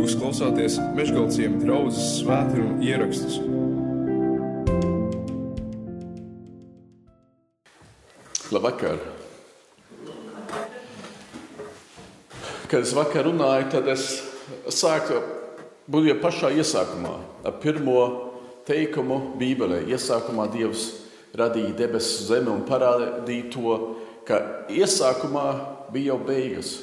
Jūs klausāties Meškāļu draugas svētkrājuma ierakstus. Labvakar! Kad es vakar runāju, tad es sāku būt jau pašā iesākumā ar pirmo teikumu Bībelē. Iesākumā Dievs radīja debesis, zemi un parādīja to, ka iesākumā bija jau beigas.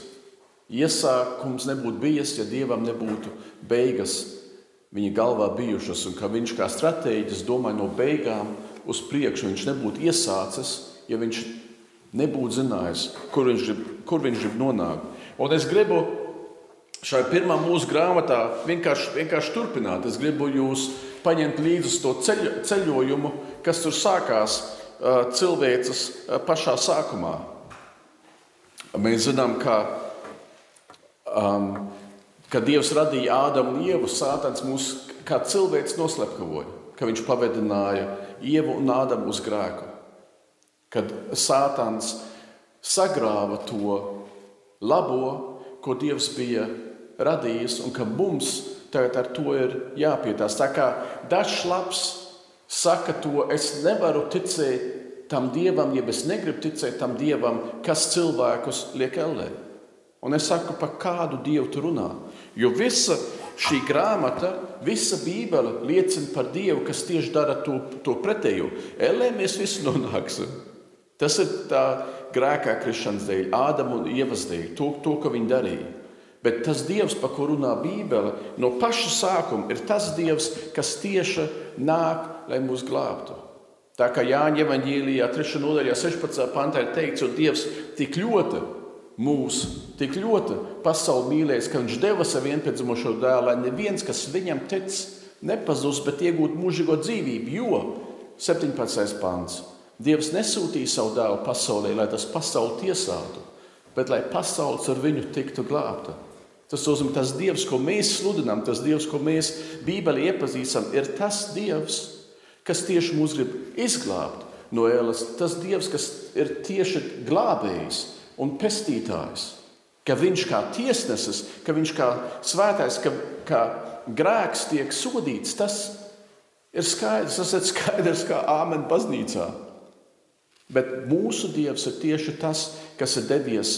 Iesākums nebūtu bijis, ja dievam nebūtu beigas viņa galvā bijušas, un ka viņš kā stratēģis domāja no beigām uz priekšu. Viņš nebūtu iesācis, ja viņš nebūtu zinājis, kur viņš grib, kur viņš grib nonākt. Un es gribu šai pirmā mūsu grāmatā vienkārši, vienkārši turpināt. Es gribu jūs paņemt līdzi to ceļo, ceļojumu, kas tur sākās cilvēces pašā sākumā. Mēs zinām, ka um, kad Dievs radīja Ādamu un Ievu, Sātans mūs kā cilvēks noslepkavoja, ka viņš pavedināja Ievu un Ādamu uz grēku. Kad Sātans sagrāva to labo, ko Dievs bija radījis, un ka mums tagad ar to ir jāpietās. Tā kā dažs labs saka to, es nevaru ticēt tam dievam, ja es negribu ticēt tam dievam, kas cilvēkus liek ellē. Un es saku, par kādu dievu tu runā. Jo visa šī grāmata, visa Bībele liecina par dievu, kas tieši dara to, to pretējo. Ellē mēs visi nonāksim. Tas ir tā grēkā krišanas dēļ, Ādama un Ievas dēļ, to, to, ko viņi darīja. Bet tas Dievs, par ko runā Bībele, no paša sākuma ir tas Dievs, kas tieši nāk, lai mūs glābtu. Tā kā Jāņa Evanģīlijā, 3. nodaļā, 16. pantā ir teikts, un Dievs tik ļoti mūs tik ļoti pasauli mīlējis, ka viņš deva savu vienpiedzimušo dēlu, lai neviens, kas viņam tic, nepazūs, bet iegūtu mūžīgo dzīvību. Jo 17. pāns Dievs nesūtīja savu dēlu pasaulē, lai tas pasauli tiesātu, bet lai pasaules ar viņu tiktu glābta. Tas nozīmē, tas Dievs, ko mēs sludinām, tas Dievs, ko mēs Bībelē iepazīstam, ir tas Dievs, kas tieši mūs grib izglābt no ēlas. Tas Dievs, kas ir tieši glābējs un pestītājs. Ka viņš kā tiesnesis, ka viņš kā svētais, ka kā grēks tiek sodīts, tas ir skaidrs. Tas ir skaidrs kā āmen baznīcā. Bet mūsu Dievs ir tieši tas, kas ir devies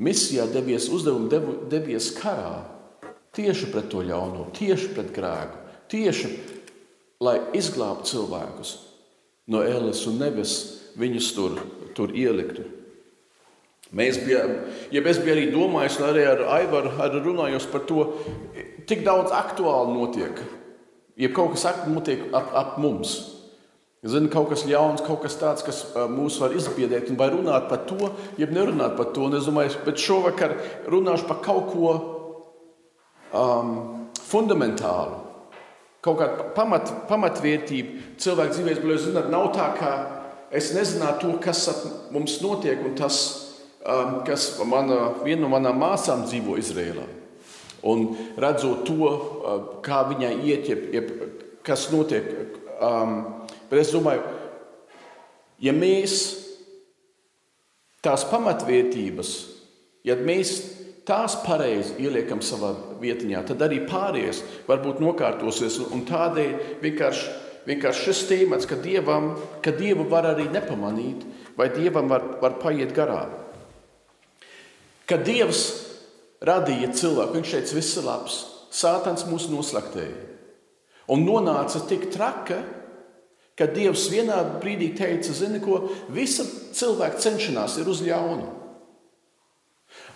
misijā, devies uzdevumu, devies karā. Tieši pret to ļauno, tieši pret grēku, tieši lai izglābtu cilvēkus no ēles un nevis viņus tur, tur ieliktu. Mēs bijām, ja es biju arī domājis, un arī ar Aivaru ar runājos par to, cik daudz aktuāli notiek. Ja kaut kas notiek ap, ap mums, Zinu, kaut kas jauns, kaut kas tāds, kas mūs var izbiedēt, vai runāt par to, jeb nerunāt par to. Un es domāju, bet šovakar runāšu par kaut ko um, fundamentālu, kaut kādu pamat, pamatvērtību cilvēku dzīvēm. Nav tā, ka es nezinātu to, kas mums notiek, un tas Um, kas mana, viena no manām māsām dzīvo Izrēlā. Un redzot to, uh, kā viņai iet, jeb, jeb, kas notiek. Um, bet es domāju, ja mēs tās pamatvērtības, ja mēs tās pareizi ieliekam savā vietiņā, tad arī pārējais varbūt nokārtosies. Un tādēļ vienkārši, vienkārši šis temats, ka, dievam, ka dievu var arī nepamanīt, vai dievam var, var paiet garām. Kad Dievs radīja cilvēku, viņš teica, viss ir labs, Sātans mūs noslaktēja. Un nonāca tik traka, ka Dievs vienā brīdī teica, zini, ko visa cilvēka cenšanās ir uz ļaunu.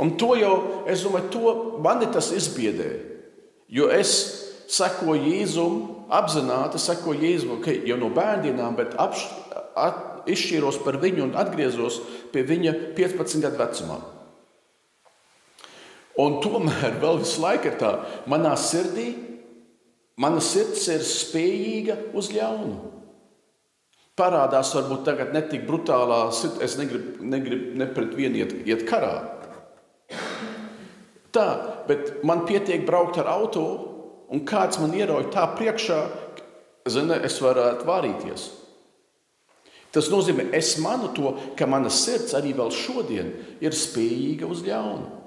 Un to jau, es domāju, to mani tas izbiedē. Jo es sekoju Jēzum, apzināti sekoju Jēzum, okay, jau no bērniem, bet apš, at, izšķīros par viņu un atgriezos pie viņa 15 gadu vecumā. Un tomēr vēl visu laiku ir tā, manā sirdī, mana sirds ir spējīga uz ļaunu. Parādās varbūt tagad ne tik brutālā, es negribu, negribu ne pret vienu iet, iet karā. Tā, bet man pietiek braukt ar auto, un kāds man ierauj tā priekšā, zina, es varētu vārīties. Tas nozīmē, es manu to, ka mana sirds arī vēl šodien ir spējīga uz ļaunu.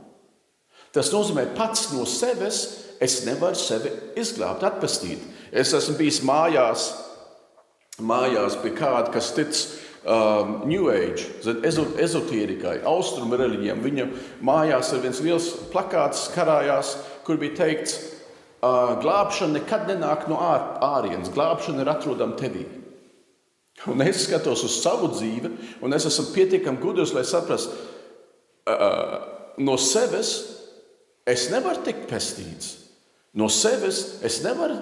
Tas nozīmē, pats no sevis es nevaru sevi izglābt, atpestīt. Es esmu bijis mājās, mājās pie kāda, kas tic um, New Age, ezotērikai, austrumu reliģijām. Viņa mājās ir viens liels plakāts, karājās, kur bija teikts, uh, glābšana nekad nenāk no ār, ārienes, glābšana ir atrodama tevī. Un es skatos uz savu dzīvi, un es esmu pietiekami gudrs, lai saprastu, uh, no sevis Es nevaru tikt pestīts. No sevis es nevaru,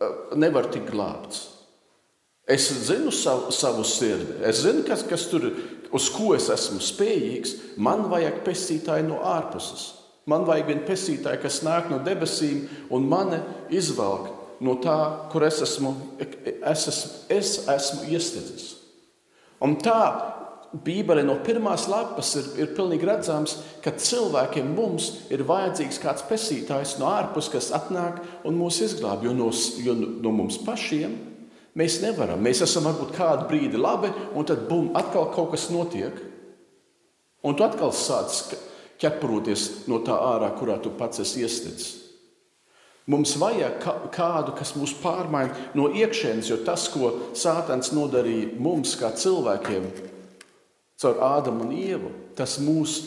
eh, nevaru tikt glābts. Es zinu savu, savu sirdi, es zinu, kas, kas tur ir, uz ko es esmu spējīgs. Man vajag pestītāju no ārpuses. Man vajag vienu pestītāju, kas nāk no debesīm un mani izvelk no tā, kur es esmu, es esmu, es esmu iestidzis. Un tā Bībelē no pirmās lapas ir, ir pilnīgi redzams, ka cilvēkiem mums ir vajadzīgs kāds pesītājs no ārpuses, kas atnāk un mūs izglāb. Jo no, jo no mums pašiem mēs nevaram. Mēs esam varbūt kādu brīdi labi, un tad bum, atkal kaut kas notiek. Un tu atkal sāc ķeproties no tā ārā, kurā tu pats esi iestidzis. Mums vajag kādu, kas mūs pārmaina no iekšienes, jo tas, ko Sātans nodarīja mums, kā cilvēkiem, caur Ādamu un Ievu, tas mūs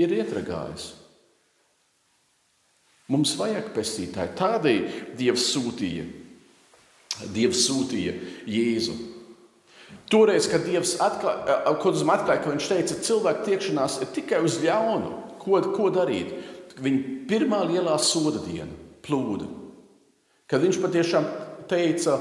ir ietragājis. Mums vajag pestītāju. Tādēļ Dievs sūtīja, Dievs sūtīja Jēzu. Toreiz, kad Dievs atklāja, atklāja, ka viņš teica, ka cilvēka tiekšanās ir tikai uz ļaunu, ko, ko darīt. Viņa pirmā lielā soda diena, plūda, kad viņš patiešām teica,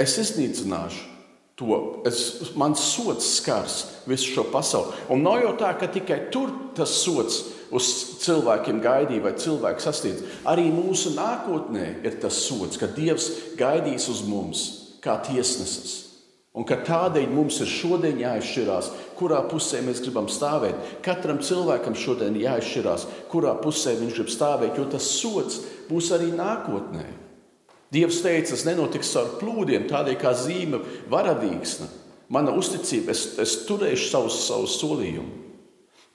es iznīcināšu to es, mans sots skars visu šo pasauli. Un nav jau tā, ka tikai tur tas sots uz cilvēkiem gaidīja vai cilvēku sasniedz. Arī mūsu nākotnē ir tas sots, ka Dievs gaidīs uz mums kā tiesnesis. Un ka tādēļ mums ir šodien jāizšķirās, kurā pusē mēs gribam stāvēt. Katram cilvēkam šodien jāizšķirās, kurā pusē viņš grib stāvēt, jo tas sots būs arī nākotnē. Dievs teica, tas nenotiks caur plūdiem, tādēļ kā zīme varavīksne. Mana uzticība, es, es turēšu savus, savus solījumus.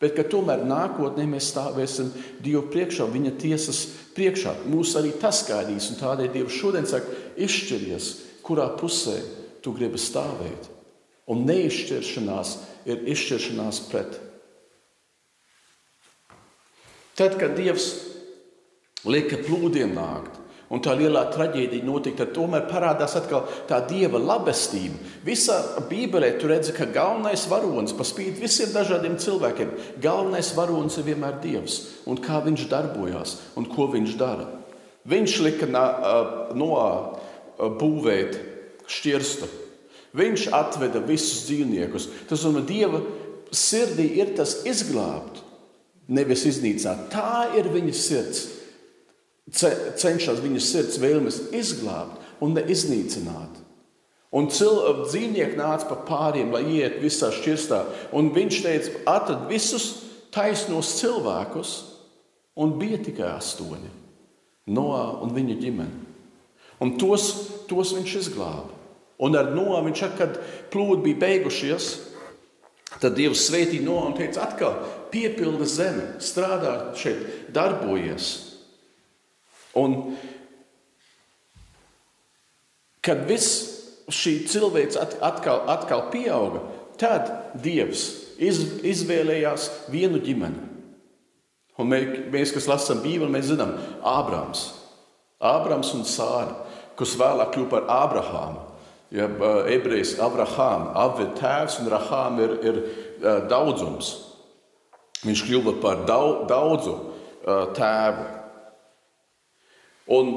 Bet tomēr nākotnē mēs stāvēsim Dieva priekšā, viņa tiesas priekšā. Mūs arī tas gaidīs, un tādēļ Dievs šodien saka, izšķiries, kurā pusē tu gribi stāvēt. Un neizšķiršanās ir izšķiršanās pret. Tad, kad Dievs lieka plūdiem nākt, un tā lielā traģēdija notika, tad tomēr parādās atkal tā dieva labestība. Visā Bībelē tu redzi, ka galvenais varonis, pa spīti visiem dažādiem cilvēkiem, galvenais varonis ir vienmēr Dievs un kā viņš darbojās un ko viņš dara. Viņš lika Noā būvēt šķirstu. Viņš atveda visus dzīvniekus. Tas nozīmē, Dieva sirdī ir tas izglābt, nevis iznīcināt. Tā ir viņa sirds cenšas viņas sirds vēlmes izglābt un neiznīcināt. Un cilvēki, dzīvnieki nāca pa pāriem, lai iet visā šķirstā. Un viņš teica, atrad visus taisnos cilvēkus, un bija tikai astoņi. Noā un viņa ģimene. Un tos, tos viņš izglāba. Un ar Noā viņš kad plūdi bija beigušies, tad Dievs svētīja Noā un teica, atkal piepilda zemi, strādā šeit, darbojies. Un, kad viss šī cilvēks atkal, atkal pieauga, tad Dievs iz, izvēlējās vienu ģimeni. Un mēs, kas lasām Bībeli, mēs zinām, Ābrams, Ābrams un Sāra, kas vēlāk kļuva par Ābrahāmu. Ja, ebrejs Abrahām, Abi ir tēvs un Rahām ir, ir daudzums. Viņš kļuva par daudzu tēvu. Un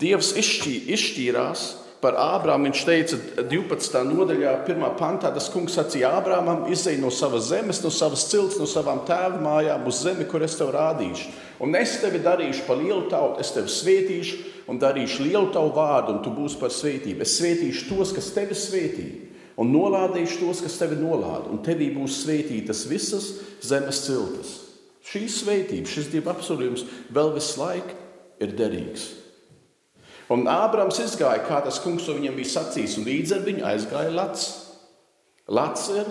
Dievs izšķī, izšķīrās par Ābrāmu. Viņš teica, 12. nodaļā, 1. pantā, tas kungs sacīja Ābrāmam, izej no savas zemes, no savas cilts, no savām tēva mājām uz zemi, kur es tev rādīšu. Un es tevi darīšu par lielu tautu, es tevi svētīšu un darīšu lielu tavu vārdu, un tu būsi par svētību. Es svētīšu tos, kas tevi svētī, un nolādīšu tos, kas tevi nolāda, un tevī būs svētītas visas zemes ciltis. Šī svētība, šis dieva apsolījums vēl visu laiku ir derīgs. Un Ābrams izgāja, kā tas kungs to viņam bija sacījis, un līdz ar viņu aizgāja Lats. Lats ir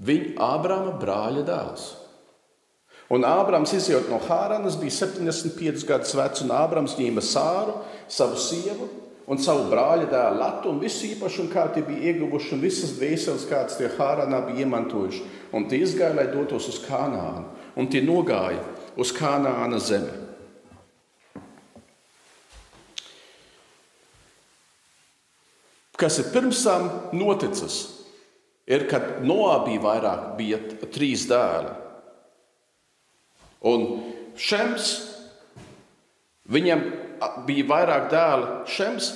viņa Ābrama brāļa dēls. Un Ābrams izjūt no Hāranas, bija 75 gadus vecs, un Ābrams ņēma sāru, savu sievu un savu brāļa dēlu Latu, un visu īpašumu, kā tie bija ieguvuši, un visas dvēseles, kādas tie Hāranā bija iemantojuši. Un tie izgāja, lai dotos uz Kanānu, un tie nogāja uz Kanāna zemi. Kas ir pirms tam noticis, ir, kad bija vairāk, bija trīs dēli. Un Šems, viņam bija vairāk dēlu, Šems,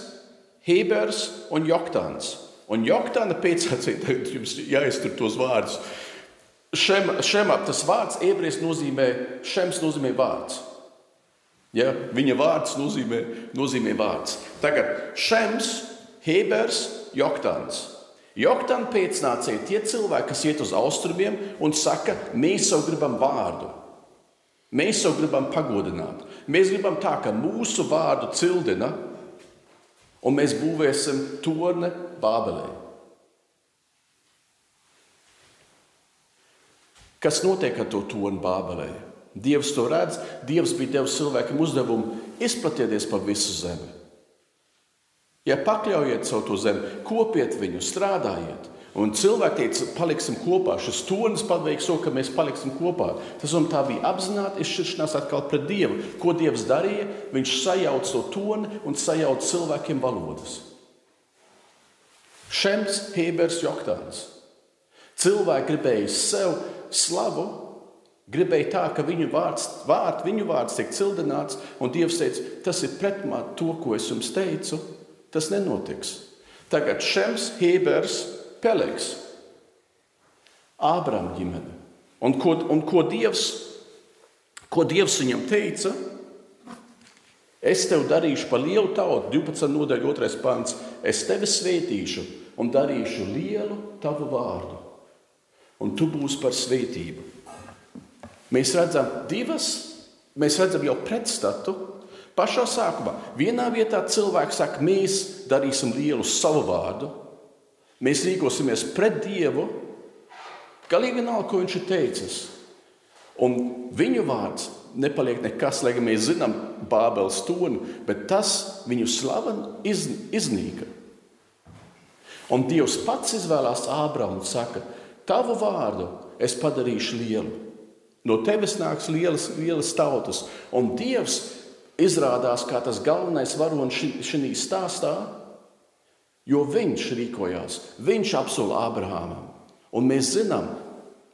Hebers un Joktāns. Un Joktāna pēctecēji, tagad jums jāiztur tos vārdus. Šem, šemap tas vārds ebrejas nozīmē, šems nozīmē vārds. Ja? Viņa vārds nozīmē, nozīmē vārds. Tagad šems, Hebers, Joktāns. Joktāna pēcnācēji tie cilvēki, kas iet uz austrumiem un saka, mēs jau gribam vārdu. Mēs jau gribam pagodināt. Mēs gribam tā, ka mūsu vārdu cildina, un mēs būvēsim torni Bābelē. Kas notiek ar to torni Bābelē? Dievs to redz, Dievs bija devis cilvēkam uzdevumu izplatieties pa visu zemi. Ja pakļaujiet savu to zemi, kopiet viņu, strādājiet, Un cilvēki paliksim kopā. Šis tonis paveiks to, ka mēs paliksim kopā. Tas un tā bija apzināta izšķiršanās atkal pret Dievu. Ko Dievs darīja? Viņš sajauca to toni un sajauca cilvēkiem valodas. Šems, Hebers, Joktāns. Cilvēki gribēja sev slavu, gribēja tā, ka viņu vārds, vārd, viņu vārds tiek cildināts, un Dievs teica, tas ir pretmā to, ko es jums teicu, tas nenotiks. Tagad Šems, Hebers, Pelēks, Ābrama ģimene. Un ko, un ko, Dievs, ko Dievs viņam teica? Es tevi darīšu par lielu tautu, 12. nodaļa, 2. pāns. Es tevi svētīšu un darīšu lielu tavu vārdu, un tu būsi par svētību. Mēs redzam divas, mēs redzam jau pretstatu. Pašā sākumā vienā vietā cilvēks saka, mēs darīsim lielu savu vārdu, mēs rīkosimies pret Dievu, galīgi vienalga, ko viņš ir teicis. Un viņu vārds nepaliek nekas, lai gan mēs zinām Bābeles toni, bet tas viņu slavenu iz, iznīka. Un Dievs pats izvēlās Ābrāmu un saka, tavu vārdu es padarīšu lielu. No tevis nāks lielas, lielas tautas. Un Dievs izrādās kā tas galvenais varonis šajā stāstā, Jo viņš rīkojās, viņš apsolīja Ābrahamam. Un mēs zinām,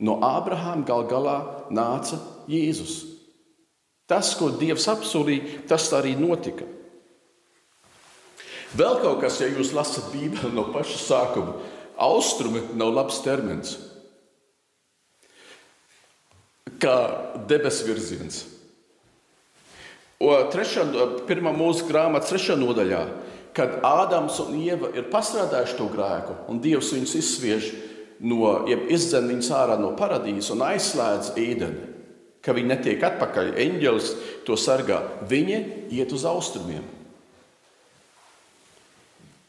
no Ābrahāma gal galā nāca Jēzus. Tas, ko Dievs apsolīja, tas arī notika. Vēl kaut kas, ja jūs lasat Bībeli no paša sākuma, austrumi nav labs termins. Kā debesu virziens. Trešā, pirmā mūsu grāmatas trešā nodaļā kad Ādams un Ieva ir pastrādājuši to grēku, un Dievs viņus izsviež no, izdzen viņus ārā no paradīzes un aizslēdz ēdeni, ka viņi netiek atpakaļ, eņģelis to sargā. Viņi iet uz austrumiem.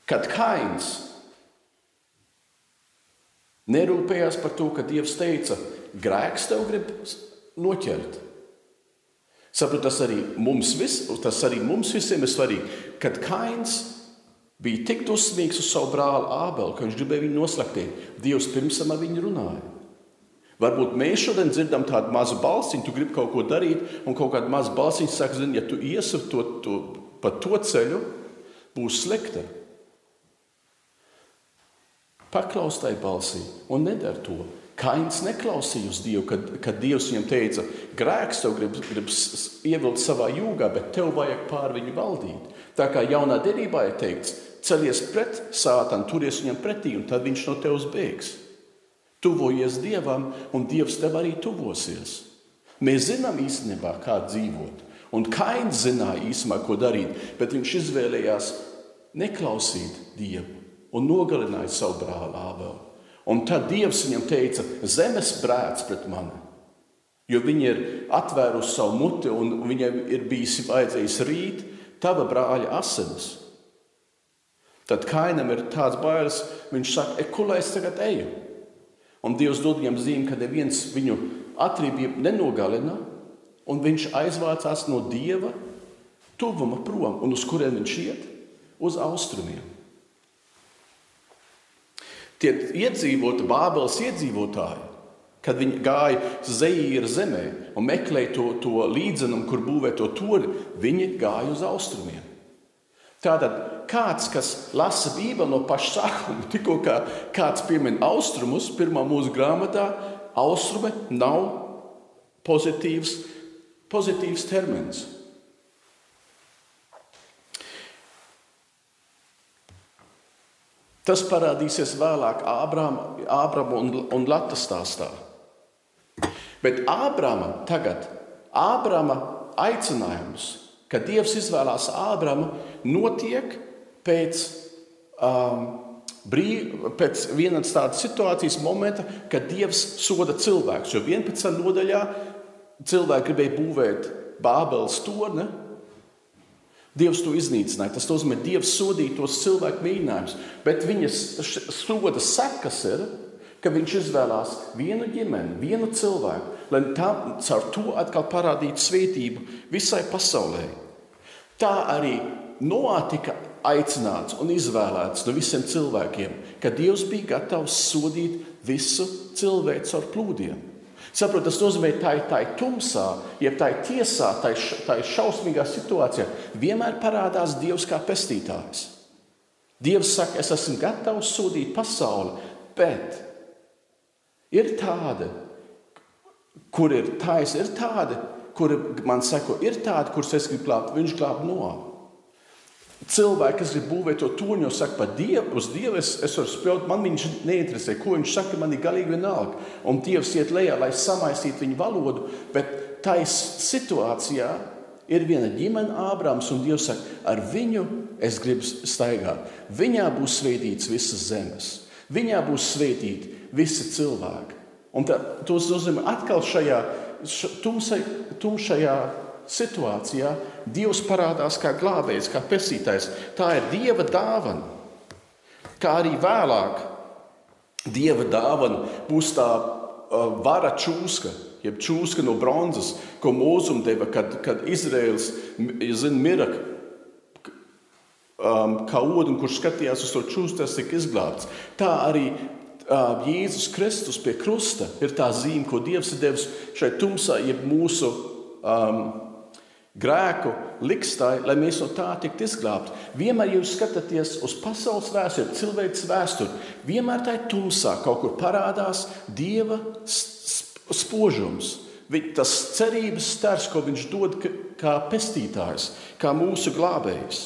Kad Kains nerūpējās par to, ka Dievs teica, grēks tev grib noķert. Saprotu, tas arī mums, vis, tas arī mums visiem ir svarīgi. Kad Kains bija tik dusmīgs uz savu brāli Ābelu, ka viņš gribēja viņu noslēgt. Dievs pirms tam ar viņu runāja. Varbūt mēs šodien dzirdam tādu mazu balsiņu, tu gribi kaut ko darīt, un kaut kāda maza balsiņa saka, zini, ja tu iesi to, to, pa to ceļu, būs slikta. Paklaus tai balsī un nedara to. Kains neklausīja uz Dievu, kad, kad Dievs viņam teica, grēks tev grib, grib ievilkt savā jūgā, bet tev vajag pār viņu valdīt. Tā kā jaunā derībā ir teikts, Celies pret sātanu, turies viņam pretī, un tad viņš no tevis bēgs. Tuvojies Dievam, un Dievs tev arī tuvosies. Mēs zinām īstenībā, kā dzīvot. Un Kains zināja īstenībā, ko darīt, bet viņš izvēlējās neklausīt Dievu un nogalināja savu brāli Ābelu. Un tad Dievs viņam teica, zemes brēc pret mani. Jo viņa ir atvērusi savu muti, un viņai ir bijis vajadzējis rīt tava brāļa asinis. Tad kainam ir tāds bailes, viņš saka, e, kur lai es tagad eju? Un Dievs dod viņam zīmi, ka neviens viņu atrībību nenogalina, un viņš aizvācās no Dieva tuvuma prom, un uz kurien viņš iet? Uz austrumiem. Tie iedzīvotāji, Bābeles iedzīvotāji, kad viņi gāja Zeīra zemē un meklēja to, to līdzenumu, kur būvēt to tori, viņi gāja uz austrumiem. Tātad kāds, kas lasa Bībeli no paša sākuma, tikko kā kāds piemin austrumus, pirmā mūsu grāmatā, austrume nav pozitīvs, pozitīvs termins. Tas parādīsies vēlāk Ābrama un, un Latvijas stāstā. Bet Ābrama tagad, Ābrama aicinājums, kad Dievs izvēlās Ābramu, notiek pēc, um, brīv, pēc vienas tādas situācijas momenta, kad Dievs soda cilvēkus. Jo 11. nodaļā cilvēki gribēja būvēt Bābeles torni, Dievs to iznīcināja. Tas nozīmē, ka Dievs sodīja tos cilvēku mēģinājumus, bet viņas soda sekas ir, ka viņš izvēlās vienu ģimeni, vienu cilvēku, lai tā, caur to atkal parādītu svētību visai pasaulē. Tā arī Noā tika aicināts un izvēlēts no visiem cilvēkiem, ka Dievs bija gatavs sodīt visu cilvēku ar plūdiem. Saprot, tas nozīmē, ka tā ir tā tumsā, jeb tā ir tiesā, tā ir, tā ir šausmīgā situācijā. Vienmēr parādās Dievs kā pestītājs. Dievs saka, es esmu gatavs sodīt pasauli, bet ir tāda, kur ir taisa, ir tāda, kur man saka, ir tāda, kuras es gribu glābt, viņš glāb no. Cilvēki, kas grib būvēt to torni, jau saka, par Dievu, uz Dievu es, es varu spēlēt, man viņš neinteresē, ko viņš saka, man ir galīgi vienalga. Un Dievs iet lejā, lai samaisītu viņu valodu, bet tā situācijā ir viena ģimene, Ābrams, un Dievs saka, ar viņu es gribu staigāt. Viņā būs svētīts visas zemes, viņā būs svētīti visi cilvēki. Un tā, tos nozīmē atkal šajā tumsai, tumšajā situācijā Dievs parādās kā glābējs, kā pesītājs. Tā ir Dieva dāvana. Kā arī vēlāk Dieva dāvana būs tā uh, vara čūska, jeb čūska no bronzas, ko mūzum deva, kad, kad Izraels zin, mira um, kā ūdeni, kurš skatījās uz to čūsku, tas tika izglābts. Tā arī uh, Jēzus Kristus pie krusta ir tā zīme, ko Dievs ir devis šai tumsai, jeb mūsu um, grēku likstai, lai mēs no tā tiktu izglābti. Vienmēr jūs skatāties uz pasaules vēsturi, cilvēks vēsturi, vienmēr tā ir tumsā, kaut kur parādās dieva spožums. Tas cerības stars, ko viņš dod kā pestītājs, kā mūsu glābējs.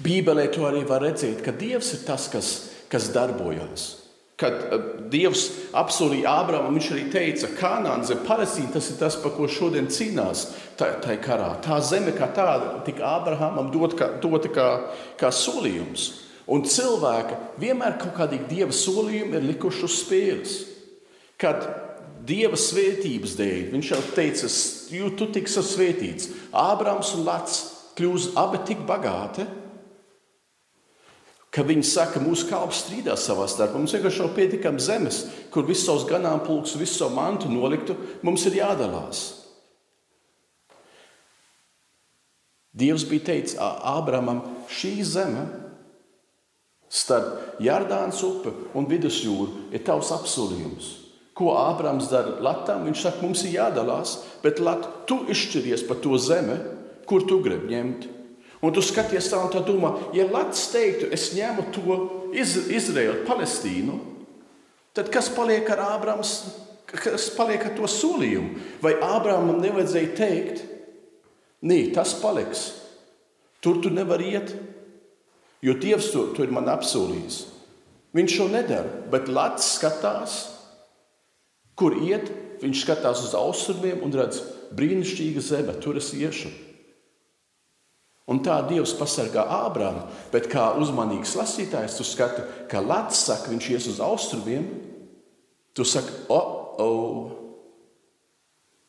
Bībelē to arī var redzēt, ka Dievs ir tas, kas, kas darbojas. Kad eh, Dievs apsolīja Ābramam, viņš arī teica, ka Kanāna zem Palestīna tas ir tas, par ko šodien cīnās tajā karā. Tā zeme kā tāda tika Ābrahamam dota kā, dot kā, kā solījums. Un cilvēki vienmēr kaut kādīgi dieva solījumi ir likuši uz spēles. Kad dieva svētības dēļ viņš jau teica, tu tiksi svētīts, Ābrams un Lats kļūs abi tik bagāti ka viņi saka, mūsu kalps strīdās savā starpā. Mums vienkārši nav pietiekami zemes, kur visus savus ganāmpulkus, visu savu mantu noliktu. Mums ir jādalās. Dievs bija teicis Ābramam, šī zeme starp Jardānas upi un Vidusjūru ir tavs apsolījums. Ko Ābrams dara Latvijam? Viņš saka, mums ir jādalās, bet Lat, tu izšķiries par to zemi, kur tu gribi ņemt. Un tu skaties tā un tā domā, ja Latvijas teiktu, es ņemu to Iz Izraelu, Palestīnu, tad kas paliek ar Ābrams, kas paliek ar to solījumu? Vai Ābramam nevajadzēja teikt, nē, tas paliks, tur tu nevari iet, jo Dievs to, to ir man apsolījis. Viņš to nedara, bet Latvijas skatās, kur iet, viņš skatās uz austrumiem un redz brīnišķīgu zemi, tur es iešu. Un tā Dievs pasargā Ābrāmu, bet kā uzmanīgs lasītājs, tu skati, ka Latvijas saka, viņš ies uz austrumiem. Tu saki, o, oh.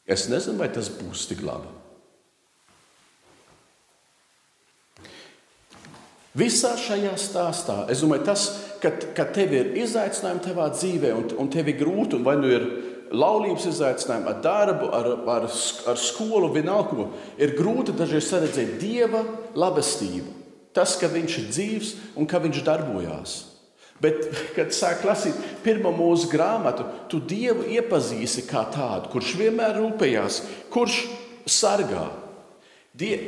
es nezinu, vai tas būs tik labi. Visā šajā stāstā es domāju, tas, ka, ka tev ir izaicinājumi tavā dzīvē, un, un tev ir grūti, un vai nu ir laulības izaicinājumi, ar darbu, ar, ar, ar skolu, vienalga, ir grūti dažreiz redzēt dieva labestību. Tas, ka viņš ir dzīves un ka viņš darbojās. Bet, kad sāk lasīt pirmo mūsu grāmatu, tu Dievu iepazīsi kā tādu, kurš vienmēr rūpējās, kurš sargā.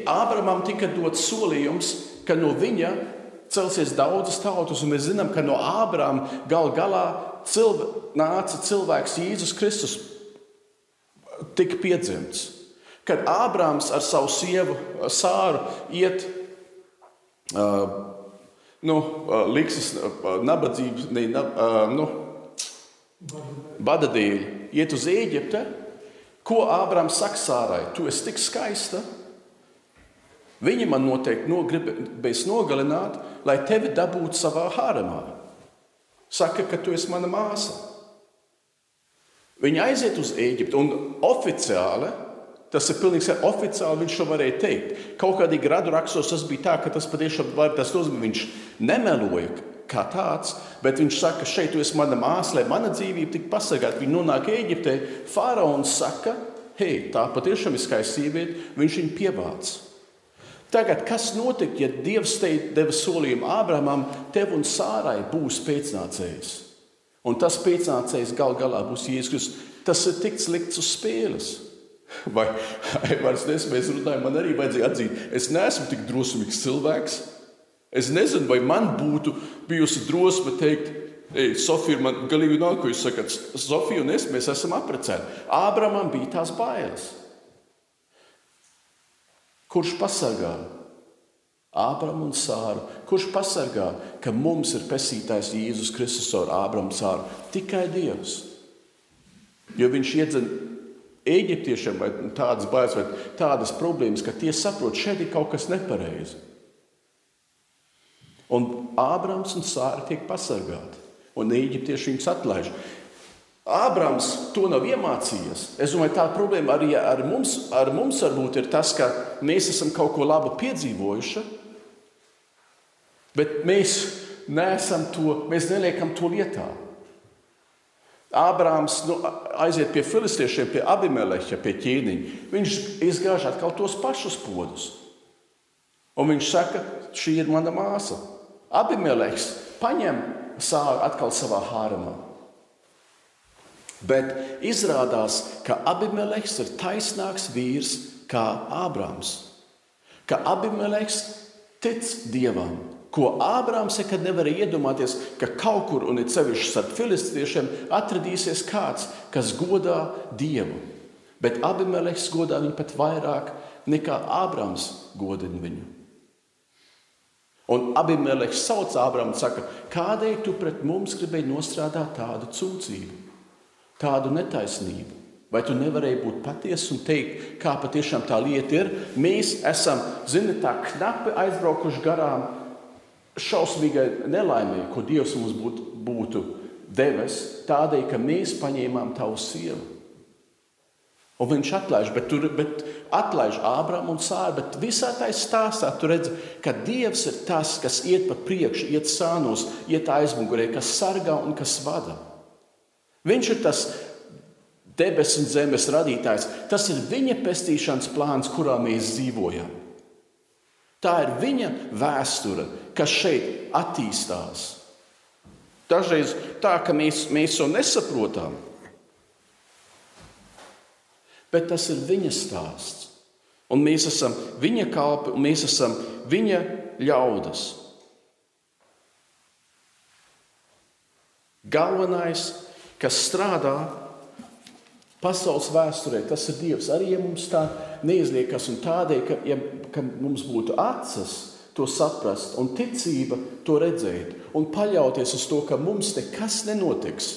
Ābramam tika dots solījums, ka no viņa celsies daudzas tautas, un mēs zinām, ka no Ābrama gal galā cilv nāca cilvēks Jēzus Kristus, tika piedzimts. Kad Ābrams ar savu sievu Sāru iet uh, nu, likses nabadzības, ne, nu, bada dēļ, iet uz Eģipte, ko Ābrams saka Sārai? Tu esi tik skaista. Viņa man noteikti no, gribēs nogalināt, lai tevi dabūtu savā haremā. Saka, ka tu esi mana māsa. Viņa aiziet uz Eģiptu un oficiāli Tas ir pilnīgi oficiāli, viņš to varēja teikt. Kaut kādī gradu rakstos tas bija tā, ka tas patiešām var, tas nozīmē, viņš nemeloja kā tāds, bet viņš saka, šeit esi mana māsa, lai mana dzīvība tiktu pasargāta. Viņa nonāk Eģiptē, faraons saka, hei, tā patiešām ir skaista sieviete, viņš viņu pievāc. Tagad, kas notika, ja Dievs te deva solījumu Ābramam, tev un Sārai būs pēcnācējs? Un tas pēcnācējs gal galā būs Jēzus. Tas ir tikts likts uz spēles. Vai Aivars mēs runājam, man arī vajadzēja atzīt, es neesmu tik drosmīgs cilvēks. Es nezinu, vai man būtu bijusi drosme teikt, Ei, Sofija, man galīgi nāk, ko jūs sakat. Sofija un es, mēs esam apprecēti. Ābramam bija tās bailes. Kurš pasargā Ābramu un Sāru? Kurš pasargā, ka mums ir pesītājs Jēzus Kristus ar Ābramu Sāru? Tikai Dievs. Jo viņš iedzen eģiptiešiem tādas bailes vai tādas problēmas, ka tie saprot, šeit ir kaut kas nepareizi. Un Ābrams un Sāra tiek pasargāti, un eģiptieši viņus atlaiž. Ābrams to nav iemācījies. Es domāju, tā problēma arī ar mums, ar mums varbūt ir tas, ka mēs esam kaut ko labu piedzīvojuši, bet mēs neesam to, mēs neliekam to lietā. Ābrāms nu, aiziet pie filistiešiem, pie abimeleķa, pie ķīniņa. Viņš izgāž atkal tos pašus podus. Un viņš saka, šī ir mana māsa. Abimeleķis paņem sāru atkal savā hārumā. Bet izrādās, ka Abimeleķis ir taisnāks vīrs kā Ābrāms. Ka Abimeleķis tic dievam, ko Ābrāms nekad nevarēja iedomāties, ka kaut kur, un it sevišķi starp filistiešiem, atradīsies kāds, kas godā Dievu. Bet Abimeleks godā viņu pat vairāk nekā Ābrāms godina viņu. Un Abimeleks sauc Ābrāmu un saka, kādēļ tu pret mums gribēji nostrādāt tādu cūcību, tādu netaisnību? Vai tu nevarēji būt patiesa un teikt, kā patiešām tā lieta ir? Mēs esam, zini, tā knapi aizbraukuši garām šausmīgai nelaimē, ko Dievs mums būtu, būtu devis, tādēļ, ka mēs paņēmām tavu sievu. Un viņš atlaiž, bet, tur, bet atlaiž Ābrām un Sāru. Bet visā tajā stāstā tu redzi, ka Dievs ir tas, kas iet pa priekšu, iet sānos, iet aizmugurē, kas sargā un kas vada. Viņš ir tas debesu un zemes radītājs. Tas ir viņa pestīšanas plāns, kurā mēs dzīvojam. Tā ir viņa vēsture, kas šeit attīstās. Dažreiz tā, ka mēs, mēs to nesaprotam, bet tas ir viņa stāsts. Un mēs esam viņa kalpi, un mēs esam viņa ļaudis. Galvenais, kas strādā pasaules vēsturē, tas ir Dievs. Arī ja mums tā neizliekas, un tādēļ, ka, ja, ka mums būtu acis, to saprast, un ticība to redzēt, un paļauties uz to, ka mums nekas nenotiks,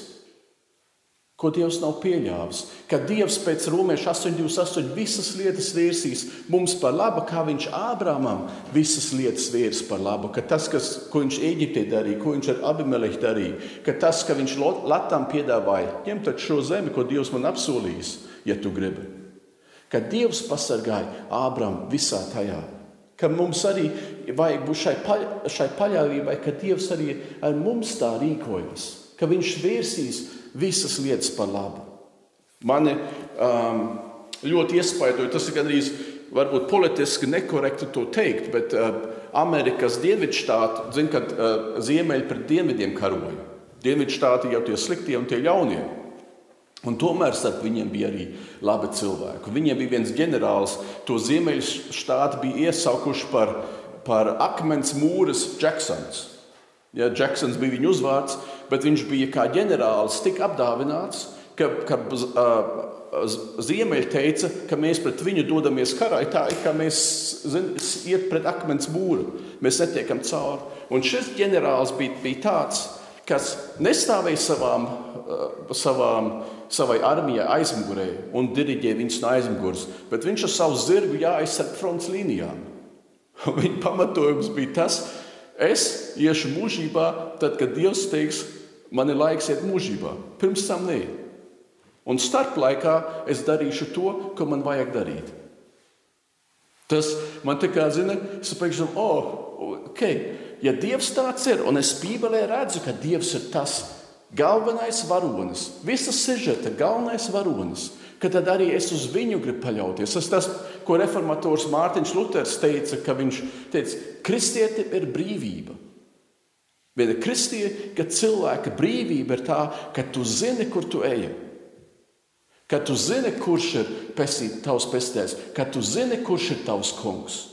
ko Dievs nav pieļāvis. Ka Dievs pēc Romas 8,28 visas lietas vērsīs mums par labu, kā viņš Ābrāmam visas lietas vērs par labu. Ka tas, kas, ko viņš Eģiptē darīja, ko viņš ar Abimelehu darīja, ka tas, ka viņš Latvijam piedāvāja, ņem šo zemi, ko Dievs man apsolījis, ja tu gribi. Ka Dievs pasargāja Ābrāmu visā tajā Ka mums arī vajag būt šai, paļ, šai paļāvībai, ka Dievs arī ar mums tā rīkojas, ka Viņš vērsīs visas lietas par labu. Mani um, ļoti iespaidoja, tas ir gandrīz varbūt politiski nekorekti to teikt, bet uh, Amerikas dienvidštāti, zina, kad uh, ziemeļi pret dienvidiem karoja. Dienvidštāti jau tie sliktie un tie ļaunie. Un tomēr starp viņiem bija arī labi cilvēki. Viņiem bija viens ģenerālis, to ziemeļu štātu bija iesaukuši par, par akmens mūras Jacksons. Ja, Jacksons bija viņa uzvārds, bet viņš bija kā ģenerālis tik apdāvināts, ka, ka uh, ziemeļi teica, ka mēs pret viņu dodamies karā, tā ir kā mēs zin, iet pret akmens mūru. Mēs netiekam cauri. Un šis ģenerālis bija, bija tāds, kas nestāvēja savām, uh, savām, savai armijai aizmugurē un diriģēja viņus no aizmugures, bet viņš ar savu zirgu jāaizsarg fronts līnijām. Viņa pamatojums bija tas, es iešu mūžībā, tad, kad Dievs teiks, man ir laiks iet mūžībā. Pirms tam nē. Un starp laikā es darīšu to, ko man vajag darīt. Tas man tā kā zina, es pēkšņi, oh, ok, ja Dievs tāds ir, un es Bībelē redzu, ka Dievs ir tas galvenais varonis, visas sižeta galvenais varonis, ka tad arī es uz viņu gribu paļauties. Tas tas, ko reformators Mārtiņš Luters teica, ka viņš teica, kristieti ir brīvība. Viena kristīga cilvēka brīvība ir tā, ka tu zini, kur tu ej. Ka tu zini, kurš ir pesīt, tavs pestējs, ka tu zini, kurš ir tavs kungs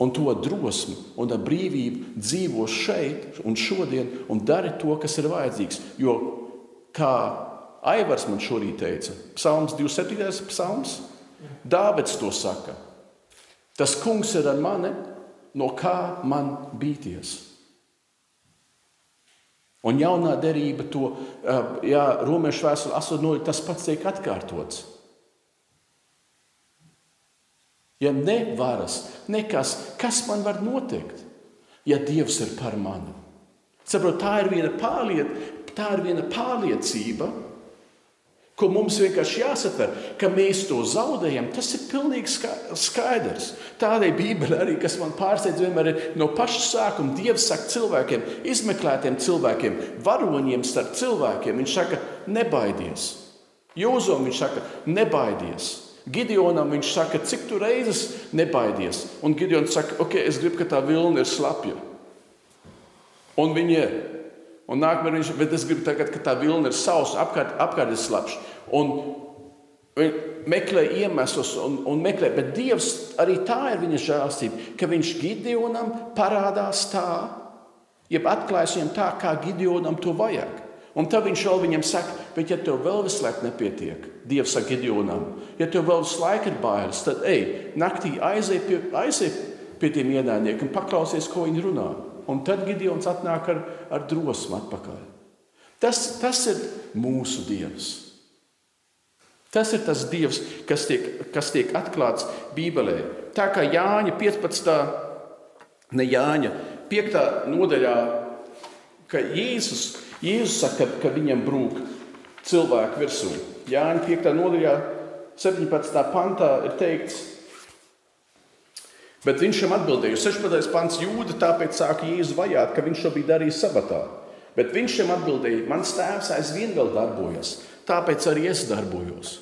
un to drosmi un brīvību dzīvo šeit un šodien un dari to, kas ir vajadzīgs. Jo, kā Aivars man šorīt teica, Psalms 27. psalms, Dāvids to saka. Tas kungs ir ar mani, no kā man bīties. Un jaunā derība to, jā, Romešu vēstule 8, tas pats tiek atkārtots. Ja nevaras, nekas, kas man var notikt, ja Dievs ir par mani? Saprot, tā ir viena pārliecība, tā ir viena pārliecība, ko mums vienkārši jāsatver, ka mēs to zaudējam. Tas ir pilnīgi skaidrs. Tādēļ Bībele arī, kas man pārsteidz, vienmēr ir no paša sākuma. Dievs saka cilvēkiem, izmeklētiem cilvēkiem, varoņiem starp cilvēkiem. Viņš saka, nebaidies. Jūzom viņš saka, nebaidies. Gideonam viņš saka, cik tu reizes nebaidies. Un Gideons saka, ok, es gribu, ka tā vilna ir slapja. Un viņi ir. Un nākamā viņš, bet es gribu tagad, ka tā vilna ir sausa, apkārt, apkārt ir slapjš. Un meklē iemeslus un, un meklē, bet Dievs arī tā ir viņa žēlstība, ka viņš Gideonam parādās tā, jeb atklājas viņam tā, kā Gideonam to vajag. Un tad viņš vēl viņam saka, bet ja tev vēl visu laiku nepietiek, Dievs saka Gideonam, ja tev vēl visu laiku ir bailes, tad ej, naktī aizej pie, aizej pie tiem ienaidniekiem, paklausies, ko viņi runā. Un tad Gideons atnāk ar, ar drosmu atpakaļ. Tas, tas ir mūsu Dievs. Tas ir tas Dievs, kas tiek, kas tiek atklāts Bībelē. Tā kā Jāņa 15. ne Jāņa 5. nodaļā, ka Jēzus Jēzus saka, ka viņam brūk cilvēku virsū. Jāņa 5. nodaļā, 17. pantā ir teikts, bet viņš tam atbildēja, 16. pants jūda, tāpēc sāka Jēzu vajāt, ka viņš to bija darījis sabatā. Bet viņš tam atbildēja, mans tēvs aizvien vēl darbojas, tāpēc arī es darbojos.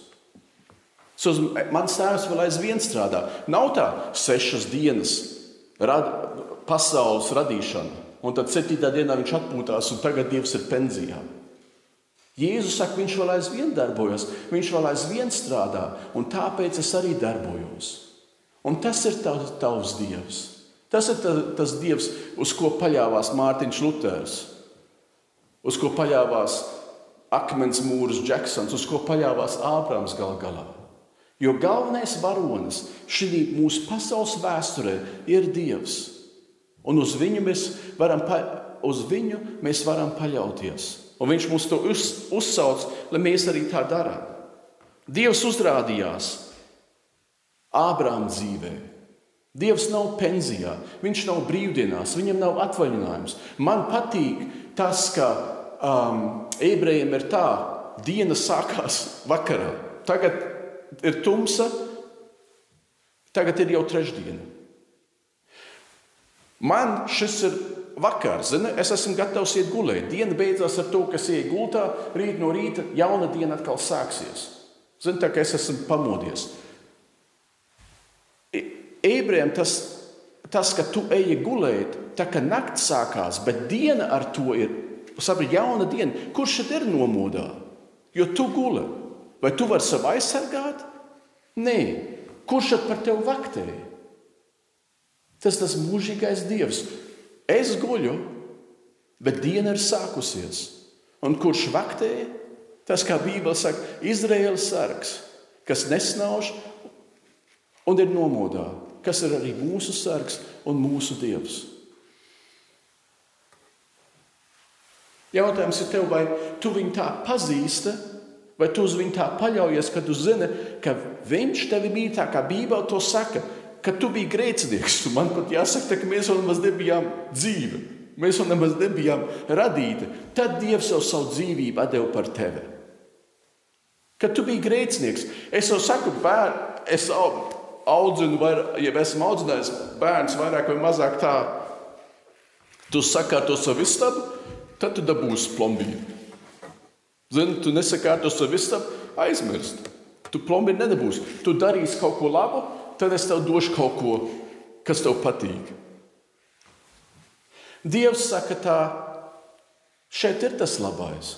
Mans tēvs vēl aizvien strādā. Nav tā sešas dienas rad, pasaules radīšana. Un tad septītā dienā viņš atpūtās, un tagad Dievs ir pensijā. Jēzus saka, viņš vēl aizvien darbojas, viņš vēl aizvien strādā, un tāpēc es arī darbojos. Un tas ir tavs, tavs Dievs. Tas ir tas, tas Dievs, uz ko paļāvās Mārtiņš Luters, uz ko paļāvās akmens mūris Džeksons, uz ko paļāvās Ābrams gal galā. Jo galvenais varonis šī mūsu pasaules vēsturē ir Dievs. Un uz viņu mēs varam, uz viņu mēs varam paļauties. Un viņš mums to uz, uzsauc, lai mēs arī tā darām. Dievs uzrādījās Ābrām dzīvē. Dievs nav pensijā, viņš nav brīvdienās, viņam nav atvaļinājums. Man patīk tas, ka um, ebrejiem ir tā, diena sākās vakarā. Tagad ir tumsa, Tagad ir jau trešdiena. Man šis ir vakars, zini, es esmu gatavs iet gulēt. Diena beidzās ar to, kas iet gultā, rīt no rīta jauna diena atkal sāksies. Zini, tā kā es esmu pamodies. Ebrejiem tas, tas, ka tu eji gulēt, tā kā naktis sākās, bet diena ar to ir saprot, jauna diena. Kurš šeit ir nomodā? Jo tu guli. Vai tu vari sevi aizsargāt? Nē. Kurš šeit par tevi vaktēja? Tas tas mūžīgais dievs. Es guļu, bet diena ir sākusies. Un kurš vaktēja? Tas, kā Bībele saka, Izraēlas sargs, kas nesnauž un ir nomodā, kas ir arī mūsu sargs un mūsu dievs. Jautājums ir tev, vai tu viņu tā pazīsti, vai tu uz viņu tā paļaujies, ka tu zini, ka viņš tevi mīl tā, kā Bībele to saka, ka tu biji grēcinieks. Man pat jāsaka, ka mēs vēl nemaz nebijām dzīvi. Mēs vēl nemaz nebijām radīti. Tad Dievs jau savu dzīvību deva par tevi. Kad tu biji grēcinieks, es jau saku, bērn, es audzinu, vai ja esmu audzinājis bērns vairāk vai mazāk tā, tu sakārto savu istabu, tad tu dabūsi plombīnu. Zini, tu nesakārto savu istabu, aizmirst. Tu plombīnu nedabūsi. Tu darīsi kaut ko labu, tad es tev došu kaut ko, kas tev patīk. Dievs saka, tā, šeit ir tas labais.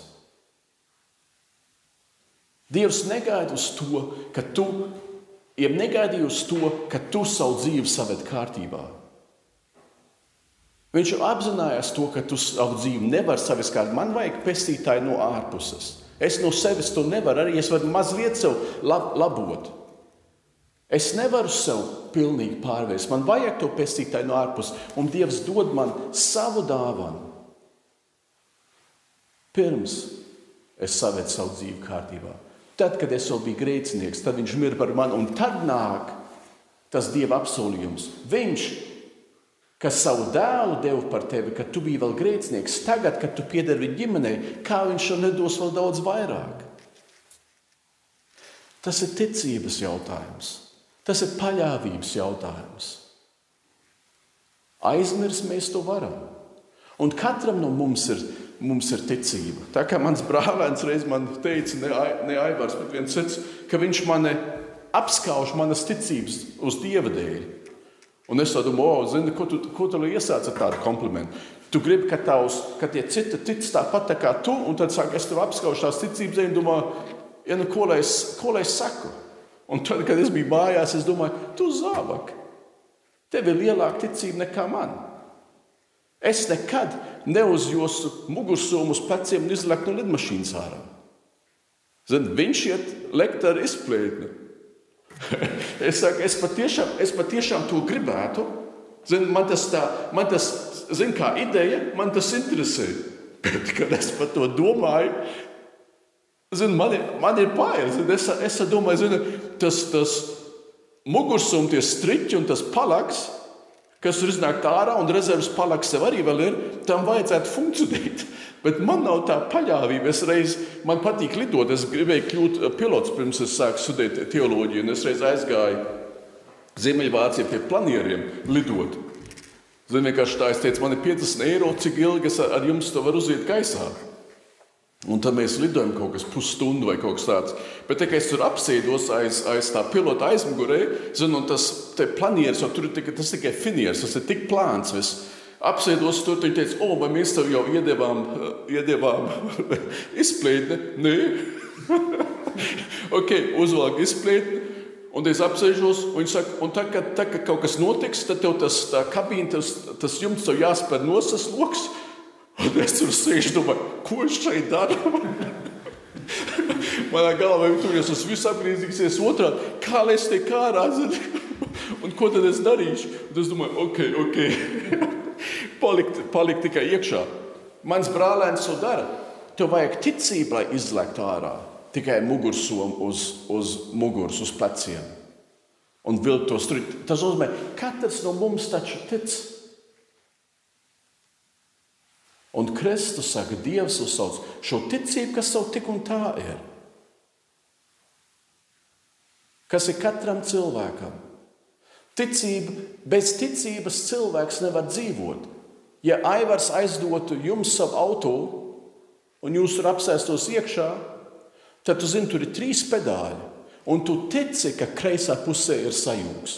Dievs negaida uz to, ka tu, ja negaidīji uz to, ka tu savu dzīvi saved kārtībā. Viņš jau apzinājās to, ka tu savu dzīvi nevari savest kārtībā. Man vajag pestītāju no ārpuses. Es no sevis to nevaru, arī es varu mazliet sev lab labot. Es nevaru sev pilnīgi pārvērst. Man vajag to pestītāju no ārpuses, un Dievs dod man savu dāvanu. Pirms es savedu savu dzīvi kārtībā. Tad, kad es vēl biju grēcinieks, tad viņš mirra par mani, un tad nāk tas Dieva apsolījums. Viņš, kas savu dēlu deva par tevi, kad tu biji vēl grēcinieks, tagad, kad tu piederi viņa ģimenei, kā viņš to nedos vēl daudz vairāk? Tas ir ticības jautājums. Tas ir paļāvības jautājums. Aizmirst mēs to varam. Un katram no mums ir, mums ir ticība. Tā kā mans brālēns reiz man teica, ne, ne Aivars, bet viens cits, ka viņš mani apskauž manas ticības uz Dieva dēļ. Un es domāju, oh, zini, ko tu, ko tu iesāc ar tādu komplimentu? Tu gribi, ka, tavs, ka tie citi tic tāpat tā kā tu, un tad saka, es tev apskaužu tās ticības dēļ, un domāju, ja, nu, ko, lai es, ko lai es saku? Un tad, kad es biju mājās, es domāju, tu zābak, tev ir lielāka ticība nekā man. Es nekad neuzjosu mugursomu uz pleciem un izleku no lidmašīnas ārā. Zin, viņš iet lekt ar izplētni. es saku, es patiešām, es patiešām to gribētu. Zin, man tas, tā, man tas zin, kā ideja, man tas interesē. Bet, kad es par to domāju, Zin, man, ir, man ir. Zin, es, es domāju, zin, tas, tas mugursums, tie striķi un tas palaks, kas tur iznāk ārā, un rezerves palaks sev arī ir, tam vajadzētu funkcionēt. Bet man nav tā paļāvība. Es reiz man patīk lidot. Es gribēju kļūt pilots pirms es sāku studēt teoloģiju. Es reiz aizgāju Ziemeļvācijā pie planieriem lidot. Zinu, vienkārši tā, es teicu, man ir 50 eiro, cik ilgi es ar jums to varu uziet gaisā. Un tad mēs lidojam kaut kas pusstundu vai kaut kas tāds. Bet, tā, kad es tur apsēdos aiz, aiz tā pilota aizmugurē, zinu, tas planieris, tur ir tikai, tas tikai finieris, tas ir tik plāns. Viss. Apsēdos tur, viņi teica, o, vai mēs tev jau iedevām, iedevām izplētni? Nē, ok, uzvelk izplētni. Un es apsēžos, un viņš saka, un tā, kad, tā, kad kaut kas notiks, tad tev tas kabīne, tas, tas jumts tev jāspēr nosas loks. Un es tur sēžu, domāju, ko es šeit daru? Manā galvā tur jau tas viss apgriezīsies otrādi. Kā es te kā rāzu? Un ko tad es darīšu? Un es domāju, ok, ok. palikt, palikt tikai iekšā. Mans brālēns to dara. Tev vajag ticību, lai izlektu ārā. Tikai mugursomu uz, uz muguras, uz pleciem. Un vilkt to strūklu. Tas nozīmē, ka katrs no mums taču tic. Un Kristus saka, Dievs uzsauc šo ticību, kas jau tik un tā ir. Kas ir katram cilvēkam? Ticība, bez ticības cilvēks nevar dzīvot. Ja Aivars aizdotu jums savu auto un jūs tur apsēstos iekšā, tad tu zini, tur ir trīs pedāļi. Un tu tici, ka kreisā pusē ir sajūgs.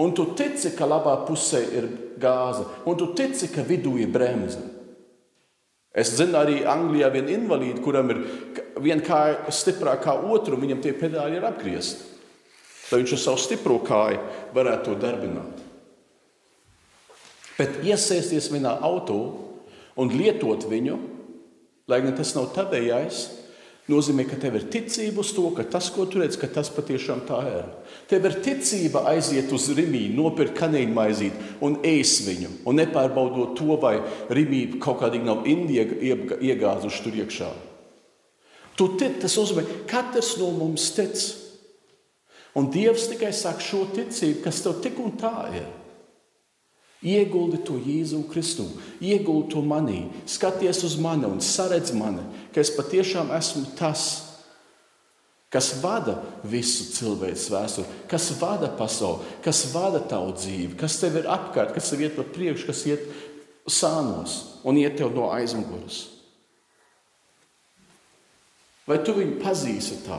Un tu tici, ka labā pusē ir gāze. Un tu tici, ka vidū ir bremze. Es zinu arī Anglijā vienu invalīdu, kuram ir viena kāja stiprāka kā otra, un viņam tie pedāļi ir apgriezti. Lai viņš ar savu stipro kāju varētu to darbināt. Bet iesaisties vienā auto un lietot viņu, lai gan tas nav tavējais, nozīmē, ka tev ir ticība uz to, ka tas, ko tu redz, ka tas patiešām tā ir. Tev ir ticība aiziet uz Rīgā, nopirkt kanīnu maizīti un ēst viņu, un nepārbaudot to, vai Rīgā kaut kādīgi nav Indija iegāzuši tur iekšā. Tu tic, tas nozīmē, ka katrs no mums tic. Un Dievs tikai saka šo ticību, kas tev tik un tā ir. Ieguldi to Jēzu Kristu, ieguldi to manī, skaties uz mani un saredz mani, ka es patiešām esmu tas, kas vada visu cilvēku vēsturi, kas vada pasauli, kas vada tavu dzīvi, kas tev ir apkārt, kas tev iet pa priekšu, kas iet sānos un iet tev no aizmugures. Vai tu viņu pazīsti tā?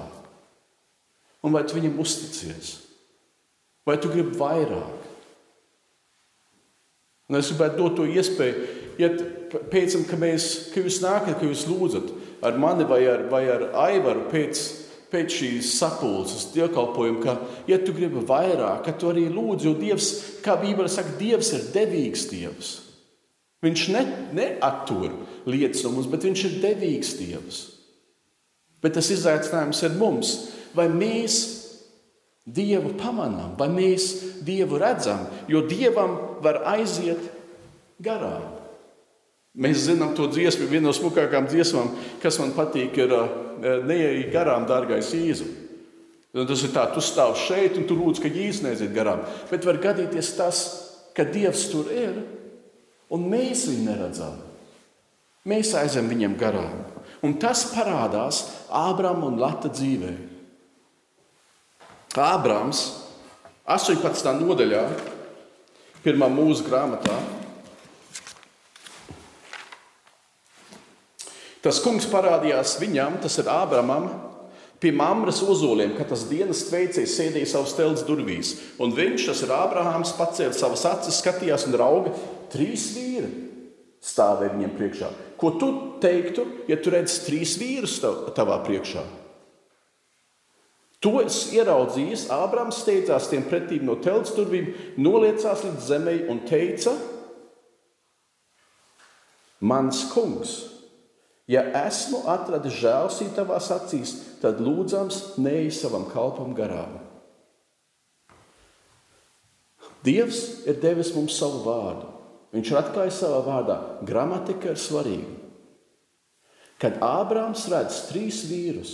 Un vai tu viņam uzticies? Vai tu gribi vairāk? Un es gribētu dot to iespēju, ja pēc tam, ka, mēs, ka jūs nākat, ka jūs lūdzat ar mani vai ar, vai ar Aivaru pēc, pēc šīs sapulces, dievkalpojuma, ka, ja tu gribi vairāk, ka tu arī lūdz, jo Dievs, kā Bībele saka, Dievs ir devīgs Dievs. Viņš ne, neattur lietas no mums, bet viņš ir devīgs Dievs. Bet tas izaicinājums ir mums, vai mēs Dievu pamanām, vai mēs Dievu redzam, jo Dievam var aiziet garām. Mēs zinām to dziesmu, viena no smukākām dziesmām, kas man patīk, ir Neiet garām, dārgais Jēzu. Tas ir tā, tu stāv šeit un tu lūdz, ka Jēzus neiziet garām. Bet var gadīties tas, ka Dievs tur ir un mēs viņu neredzam. Mēs aizem viņam garām. Un tas parādās Ābrama un Lata dzīvēm. Ābrams 18. nodaļā, pirmā mūža grāmatā. Tas kungs parādījās viņam, tas ir Ābramam, pie Mamras ozoliem, kad tas dienas veicējs sēdēja savas telts durvīs. Un viņš, tas ir Ābrahāms, pacēla savas acis, skatījās un rauga trīs vīri. Stāvēja viņiem priekšā. Ko tu teiktu, ja tu redz trīs vīrus tavā priekšā? To es ieraudzīju, Ābrams steidzās tiem pretī no telts durvīm, noliecās līdz zemē un teica: Mans kungs, ja esmu atradis žēlstību tavās acīs, tad lūdzams neej savam kalpam garām. Dievs ir devis mums savu vārdu. Viņš ir atklājis savā vārdā. Gramatika ir svarīga. Kad Ābrāms redz trīs vīrus,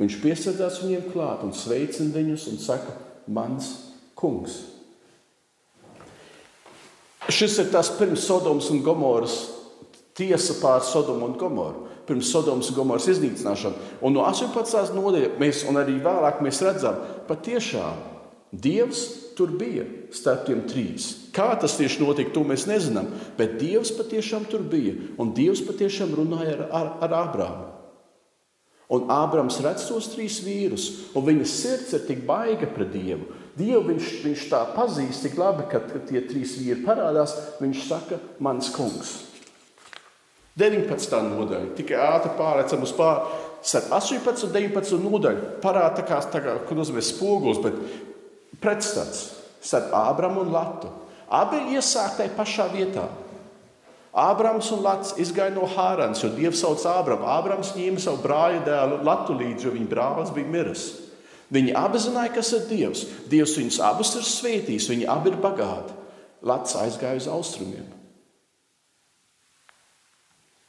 Viņš piesakās viņiem klāt un sveicina viņus un saka, mans kungs. Šis ir tas pirms Sodomas un Gomoras tiesa pār Sodomu un Gomoru, pirms Sodomas un Gomoras iznīcināšanu. Un no 18. nodaļas mēs, un arī vēlāk mēs redzam, patiešām Dievs tur bija starp tiem trīs. Kā tas tieši notika, to mēs nezinām, bet Dievs patiešām tur bija, un Dievs patiešām runāja ar, ar, ar Ābrāmu. Un Ābrams redz tos trīs vīrus, un viņa sirds ir tik baiga pret Dievu. Dievu viņš, viņš tā pazīst tik labi, ka, kad tie trīs vīri parādās. Viņš saka, mans kungs. 19. nodaļa, tikai ātri pārlecam uz pāri. 18 un 19 nodaļa parāda tā kā, tā kā ko nozīmē spogulis, bet pretstats starp Ābramu un Latu. Abi iesāk tajā pašā vietā. Ābrams un Lats izgāja no Hārānas, jo Dievs sauc Ābramu. Ābrams ņēma savu brāļa dēlu Latu līdzi, jo viņa brālis bija miris. Viņi abi zināja, kas ir Dievs. Dievs viņus abus ir svētījis, viņi abi ir bagāti. Lats aizgāja uz austrumiem.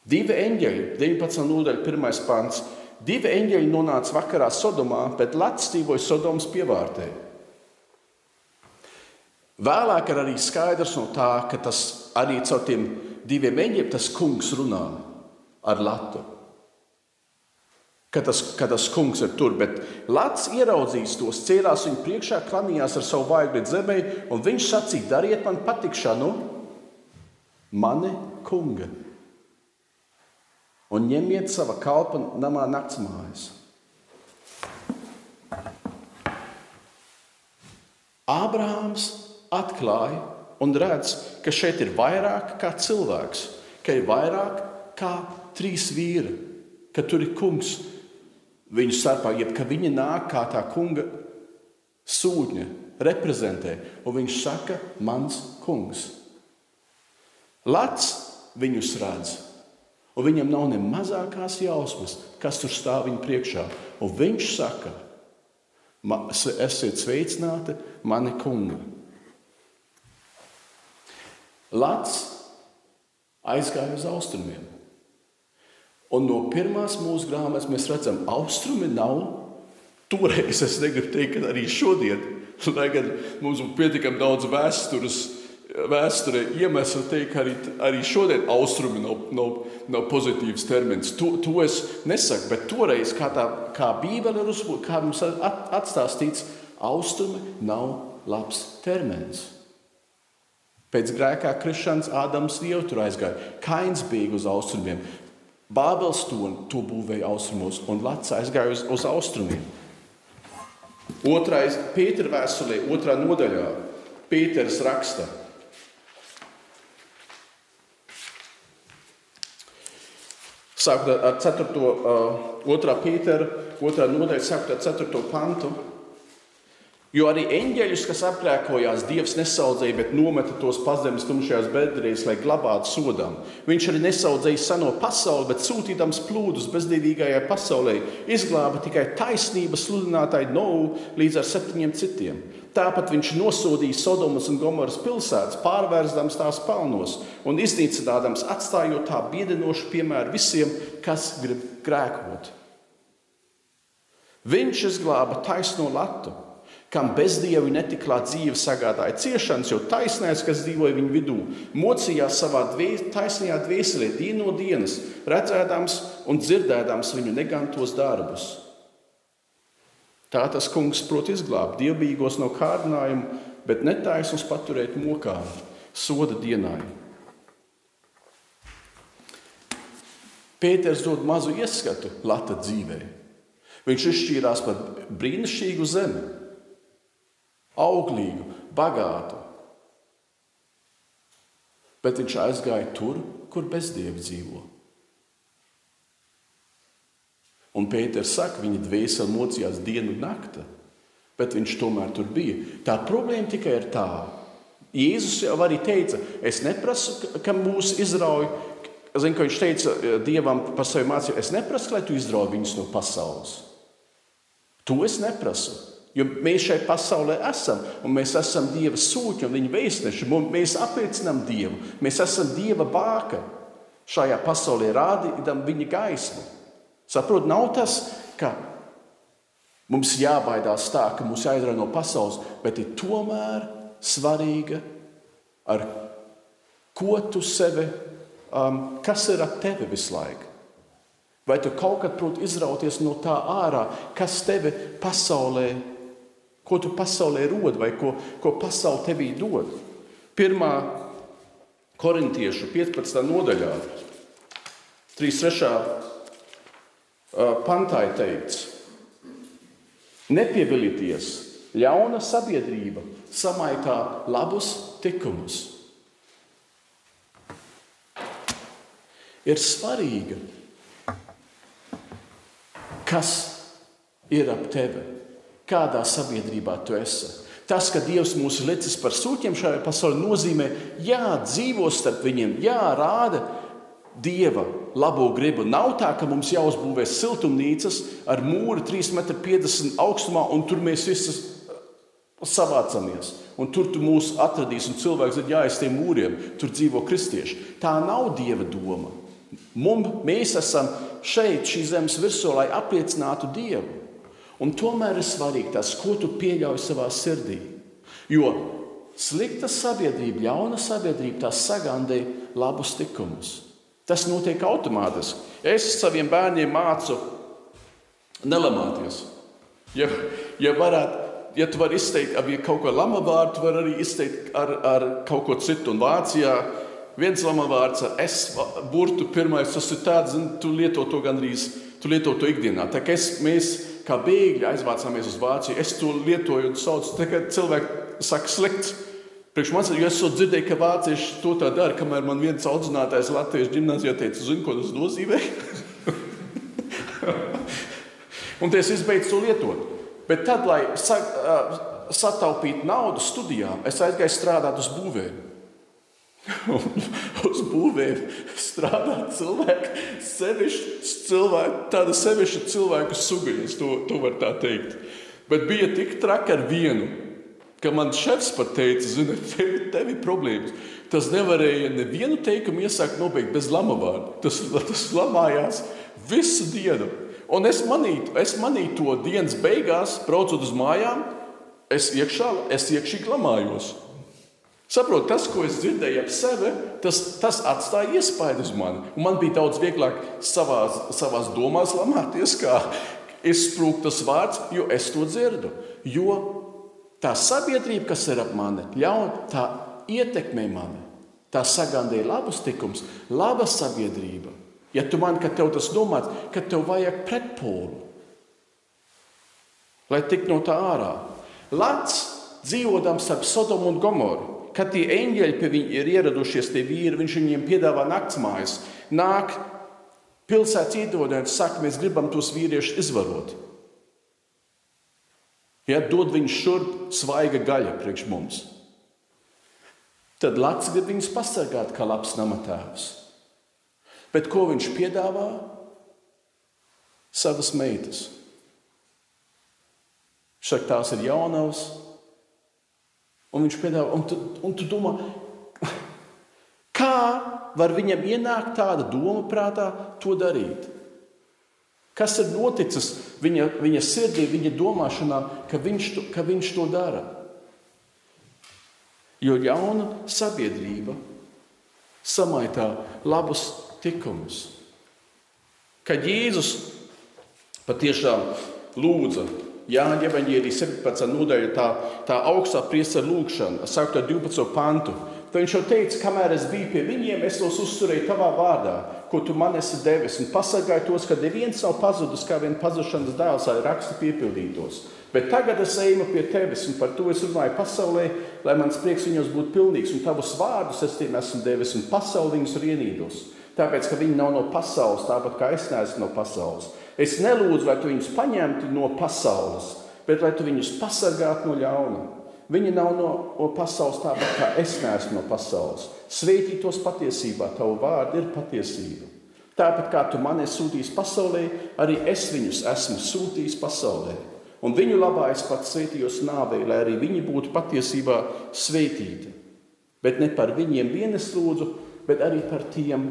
Divi eņģeļi, 19. nodaļa, 1. pants. Divi eņģeļi nonāca vakarā Sodomā, bet Lats dzīvoja Sodomas pievārtē. Vēlāk ir arī skaidrs no tā, ka tas arī caur tiem diviem eņģiem tas kungs runā ar latu. ka tas, ka tas kungs ir tur. Bet Lats ieraudzījis tos, cēlās viņa priekšā, klanījās ar savu vaigu līdz zemē, un viņš sacīja: Dariet man patikšanu, mani kunga, un ņemiet sava kalpa namā naktsmājas. Ābrahāms atklāja un redz, ka šeit ir vairāk kā cilvēks, ka ir vairāk kā trīs vīri, ka tur ir kungs viņu starpā, jeb ka viņi nāk kā tā kunga sūtņa, reprezentē, un viņš saka, mans kungs. Lats viņus redz, un viņam nav ne mazākās jausmas, kas tur stāv viņa priekšā, un viņš saka, esiet sveicināti, mani kungi. Lats aizgāja uz austrumiem. Un no pirmās mūsu grāmatas mēs redzam, ka austrumi nav. Toreiz es negribu teikt, ka arī šodien, lai gan mums ir pietiekami daudz vēstures, vēsturē iemeslu teikt, ka arī, arī šodien austrumi nav, nav, nav pozitīvs termins. To, to es nesaku, bet toreiz, kā, tā, kā Bībele ir uzbūvēta, kā mums atstāstīts, austrumi nav labs termins. Pēc grēkā krišanas Ādams jau tur aizgāja. Kains bija uz austrumiem, Bābels to, to būvēja austrumos, un Lats aizgāja uz, uz austrumiem. Otrais, Pētera vēstulē, otrā nodaļā, Pēters raksta. Sākot ar 4. Uh, 2. Pētera, 2. nodaļa, sākot ar 4. pantu. Jo arī eņģeļus, kas apgrēkojās, Dievs nesaudzēja, bet nometa tos pazemes tumšajās bedrēs, lai glabātu sodām. Viņš arī nesaudzēja seno pasauli, bet sūtīdams plūdus bezdīvīgajai pasaulē, izglāba tikai taisnības sludinātāju Novu līdz ar septiņiem citiem. Tāpat viņš nosodīja Sodomas un Gomoras pilsētas, pārvērstams tās pelnos un iznīcinādams, atstājot tā biedinošu piemēru visiem, kas grib grēkot. Viņš izglāba taisno latu kam bezdievi netiklā dzīve sagādāja ciešanas, jo taisnais, kas dzīvoja viņu vidū, mocījās savā dvies, taisnajā dvieselē dienu no dienas, redzēdams un dzirdēdams viņu negantos darbus. Tā tas kungs prot izglābt dievbijīgos no kārdinājuma, bet netaisnus paturēt mokā, soda dienai. Pēters dod mazu ieskatu Lata dzīvē. Viņš izšķīrās par brīnišķīgu zemi, auglīgu, bagātu. Bet viņš aizgāja tur, kur bezdievi dzīvo. Un Pēters saka, viņa dvēsele mocījās dienu un nakti, bet viņš tomēr tur bija. Tā problēma tikai ir tā. Jēzus jau arī teica, es neprasu, ka mūs izrauj. Zinu, ka viņš teica eh, Dievam par savu mācību, es neprasu, lai tu izrauj viņus no pasaules. To es neprasu. Jo mēs šeit pasaulē esam, un mēs esam Dieva sūtņi un viņa vēstneši. Mēs apliecinām Dievu, mēs esam Dieva bāka. Šajā pasaulē rādām viņa gaismu. Saprotiet, nav tas, ka mums jābaidās tā, ka mūs aizrauj no pasaules, bet ir tomēr svarīga, ar ko tu sevi, um, kas ir ap tevi visu laiku. Vai tu kaut kad proti izrauties no tā ārā, kas tevi pasaulē ir? Ko tu pasaulē rod vai ko, ko pasaule tevī dod? Pirmā korintiešu 15. nodaļā, 3.3. pantā ir teikts, nepievilieties, ļauna sabiedrība samaitā labus tikumus. Ir svarīgi, kas ir ap tevi kādā sabiedrībā tu esi. Tas, ka Dievs mūs licis par sūtņiem šajā pasaulē, nozīmē, jā, dzīvo starp viņiem, jā, rāda Dieva labo gribu. Nav tā, ka mums jāuzbūvē siltumnīcas ar mūru 3,50 m augstumā, un tur mēs visi savācamies. Un tur tu mūs atradīsi, un cilvēks ir jāiz tiem mūriem. Tur dzīvo kristieši. Tā nav Dieva doma. Mums, mēs esam šeit, šīs zemes virsū, lai apliecinātu Dievu. Un tomēr ir svarīgi tas, ko tu pieļauj savā sirdī. Jo slikta sabiedrība, ļauna sabiedrība, tas sagandē labus likumus. Tas notiek automātiski. Es saviem bērniem mācu, nelamāties. Ja, ja, varētu, ja tu vari izteikt ar kaut ko lama vārdu, var arī izteikt ar, ar kaut ko citu. Un Vācijā viens lama vārds ar S burtu pirmais, tas ir tāds, zin, tu lieto to gandrīz, tu lieto to ikdienā. Tā kā es, mēs kā bēgļi aizvācāmies uz Vāciju, es to lietoju un saucu, kā cilvēki saka slikts. Priekš manis, jo es dzirdēju, ka vācieši to tā dara, kamēr man viens audzinātājs Latvijas gimnājā teica, zini, ko tas nozīmē? un es izbeidzu to lietot. Bet tad, lai sa, sataupītu naudu studijām, es aizgāju strādāt uz būvēm. uz būvēm strādā cilvēki, sevišķi cilvēki, tāda sevišķa cilvēku suga, ja to, to var tā teikt. Bet bija tik traki ar vienu ka man šefs pat teica, zini, tev, tev ir problēmas. Tas nevarēja nevienu teikumu iesākt nobeigt bez lamavārda. Tas, tas lamājās visu dienu. Un es manītu, es manītu to dienas beigās, braucot uz mājām, es iekšā, es iekšīgi lamājos. Saprotu, tas, ko es dzirdēju ap sevi, tas, tas atstāja iespaidu uz mani. Un man bija daudz vieglāk savā savās domās lamāties, kā izsprūkt tas vārds, jo es to dzirdu. Jo tā sabiedrība, kas ir ap mani, ļauj, tā ietekmē mani. Tā sagādāja labus tikumus, laba sabiedrība. Ja tu man, ka tev tas domāts, ka tev vajag pretpolu, lai tiktu no tā ārā. Lats dzīvodams starp Sodomu un Gomoru, kad tie eņģeļi pie viņa ir ieradušies, tie vīri, viņš viņiem piedāvā naktsmājas, nāk pilsētas iedodēns, saka, mēs gribam tos vīriešus izvarot. Ja dod viņu šurp, svaiga gaļa priekš mums. Tad Lats grib viņus pasargāt kā labs namatēvs. Bet ko viņš piedāvā? Savas meitas. Šak tās ir jaunavas, un viņš piedāvā, un tu, un tu domā, kā var viņam ienākt tāda doma prātā to darīt? Kas ir noticis viņa, viņa sirdī, viņa domāšanā, ka viņš, to, ka viņš to dara? Jo jauna sabiedrība samaitā labus likumus. Kad Jēzus patiešām lūdza Jāņa Evanģēlī 17. nodaļa, tā, tā augstā priesa lūgšana, sākot ar 12. pantu, tad viņš jau teica, kamēr es biju pie viņiem, es tos uzturēju tavā vārdā ko tu man esi devis, un pasargāji tos, ka neviens nav pazudis, kā vien pazušanas dēls, lai raksti piepildītos. Bet tagad es eju pie tevis, un par to es runāju pasaulē, lai mans prieks viņos būtu pilnīgs, un tavus vārdus es tiem esmu devis, un pasauli viņus ir ienīdus. Tāpēc, ka viņi nav no pasaules, tāpat kā es neesmu no pasaules. Es nelūdzu, lai tu viņus paņemtu no pasaules, bet lai tu viņus pasargātu no ļauna. Viņi nav no pasaules tāpat kā es neesmu no pasaules. Sveitī tos patiesībā, tavu vārdu ir patiesība. Tāpat kā tu mani sūtīsi pasaulē, arī es viņus esmu sūtījis pasaulē. Un viņu labā es pats sveitījos nāvē, lai arī viņi būtu patiesībā sveitīti. Bet ne par viņiem vien es lūdzu, bet arī par tiem,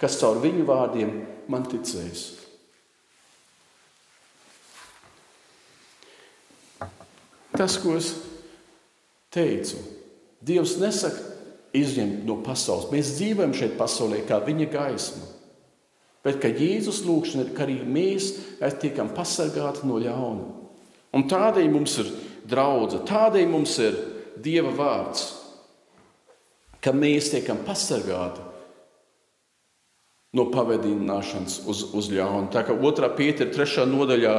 kas caur viņu vārdiem man ticēs. Tas, ko es teicu, Dievs nesaka, izņemt no pasaules. Mēs dzīvojam šeit pasaulē kā viņa gaisma. Bet ka Jēzus lūgšana ir, ka arī mēs tiekam pasargāti no ļauna. Un tādēļ mums ir draudzene, tādēļ mums ir Dieva vārds, ka mēs tiekam pasargāti no pavadināšanas uz, uz ļaunu. Tā kā 2. Pētera 3. nodaļā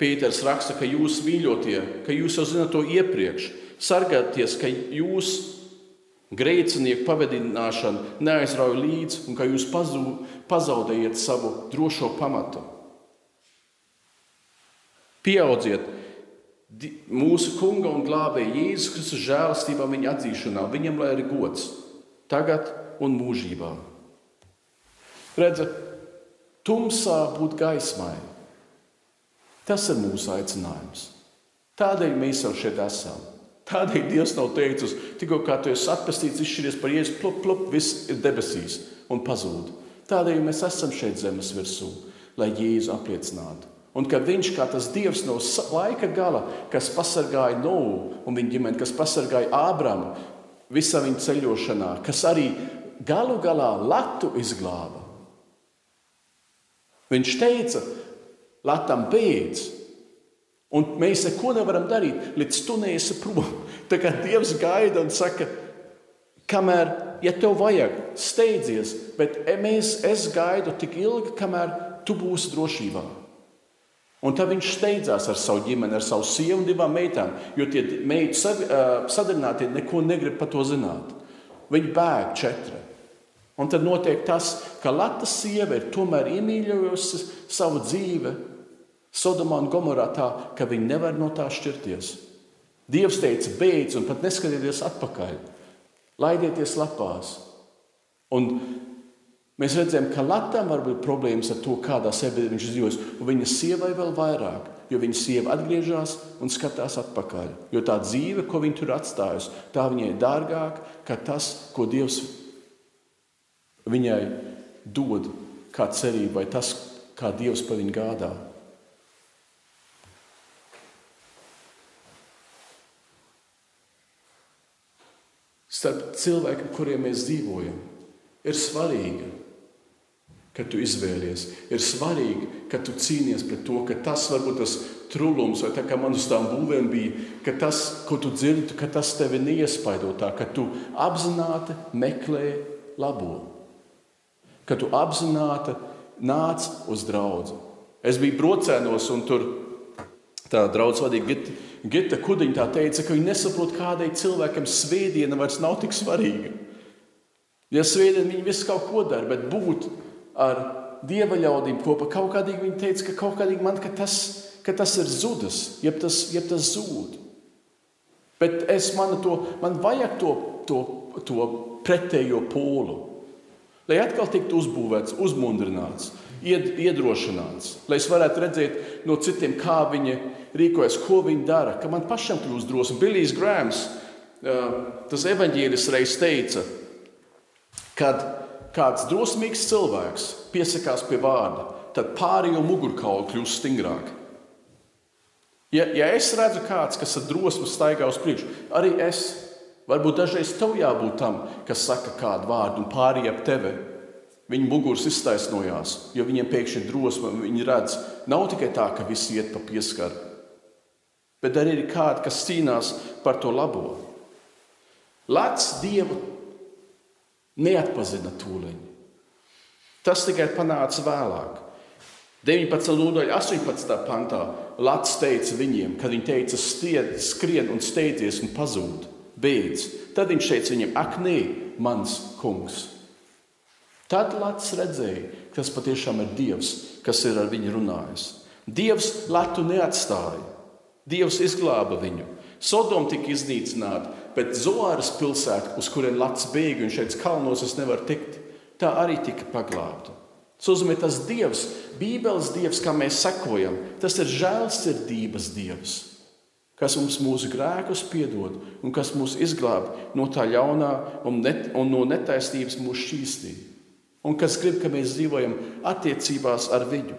Pēters raksta, ka jūs mīļotie, ka jūs jau zināt to iepriekš, sargāties, ka jūs Grēcinieku pavadināšana neaizrauja līdzi, un ka jūs pazaudējat savu drošo pamatu. Pieaudziet mūsu kunga un glābēja Jēzus Kristus žēlastībā, viņa atzīšanā, viņam lai ir gods tagad un mūžībā. Redziet, tumsā būt gaismai. Tas ir mūsu aicinājums. Tādēļ mēs jau šeit esam. Tādēļ Dievs nav teicis, tikko kā tu esi atpestīts, izšķiries par jēzu, plop, plop, viss ir debesīs un pazūd. Tādēļ mēs esam šeit zemes virsū, lai Jēzu apliecinātu. Un ka viņš kā tas Dievs no laika gala, kas pasargāja Novu un viņa ģimeni, kas pasargāja Ābramu visā viņa ceļošanā, kas arī galu galā Latu izglāba. Viņš teica, Latam beidz. Un mēs neko nevaram darīt, līdz tu neesi prom. Tā kā Dievs gaida un saka, kamēr, ja tev vajag, steidzies, bet mēs, es gaidu tik ilgi, kamēr tu būsi drošībā. Un tad viņš steidzās ar savu ģimeni, ar savu sievu un divām meitām, jo tie meitu sadarinātie neko negrib par to zināt. Viņi bēg četri. Un tad notiek tas, ka Latvijas sieva ir tomēr iemīļojusi savu dzīvi Sodomā un Gomorā tā, ka viņi nevar no tā šķirties. Dievs teica, beidz, un pat neskatieties atpakaļ. Laidieties lapās. Un mēs redzam, ka Latvijam var būt problēmas ar to, kādā sabiedrībā viņš dzīvojas, un viņa sievai vēl vairāk, jo viņa sieva atgriežas un skatās atpakaļ. Jo tā dzīve, ko viņa tur atstājusi, tā viņai ir dārgāka nekā tas, ko Dievs viņai dod kā cerība, vai tas, kā Dievs par viņu gādā. Starp cilvēkiem, kuriem mēs dzīvojam, ir svarīgi, ka tu izvēlies. Ir svarīgi, ka tu cīnies pret to, ka tas varbūt tas trulums, vai tā kā man uz tām būvēm bija, ka tas, ko tu dzirdi, ka tas tevi neiespaido tā, ka tu apzināti meklē labo ka tu apzināti nāc uz draugu. Es biju brocēnos, un tur tā draudzene vadīja Gita, Gita Kudiņa. Tā teica, ka viņi nesaprot, kādai cilvēkam svētdiena vairs nav tik svarīga. Ja svētdien viņi visu kaut ko dara, bet būt ar dieva ļaudīm kopā, kaut kādīgi viņi teica, ka kaut kādīgi man ka tas, ka tas ir zudis, jeb tas, jeb tas zūd. Bet es manu to, man vajag to, to, to pretējo polu lai atkal tiktu uzbūvēts, uzmundrināts, iedrošināts, lai es varētu redzēt no citiem, kā viņi rīkojas, ko viņi dara, ka man pašam kļūst drosme. Bilijs Grāms, tas evaņģēlis reiz teica, kad kāds drosmīgs cilvēks piesakās pie vārda, tad pārējo mugurkaulu kļūst stingrāk. Ja, ja es redzu kāds, kas ar drosmi staigā uz priekšu, arī es Varbūt dažreiz tev jābūt tam, kas saka kādu vārdu un pārējie ap tevi. Viņa muguras iztaisnojās, jo viņiem pēkšņi ir drosme. Viņi redz, nav tikai tā, ka visi iet pa pieskaru, bet arī ir kādi, kas cīnās par to labo. Lats Dievu neatpazina tūliņu. Tas tikai panāca vēlāk. 19. nodaļa, 18. pantā Lats teica viņiem, kad viņi teica, stied, skrien un steidzies un pazūd beidz. Tad viņš teica viņam, ak, nē, mans kungs. Tad Lats redzēja, ka tas patiešām ir Dievs, kas ir ar viņu runājis. Dievs Latu neatstāja. Dievs izglāba viņu. Sodoma tika iznīcināta, bet Zoāras pilsēta, uz kurien Lats bēga un šeit kalnos es nevaru tikt, tā arī tika paglābta. Tas nozīmē, tas Dievs, Bībeles Dievs, kā mēs sekojam, tas ir žēlsirdības Dievs kas mums mūsu grēkus piedod un kas mūs izglāb no tā ļaunā un, net, un no netaisnības mūsu šķīstī. Un kas grib, ka mēs dzīvojam attiecībās ar viņu.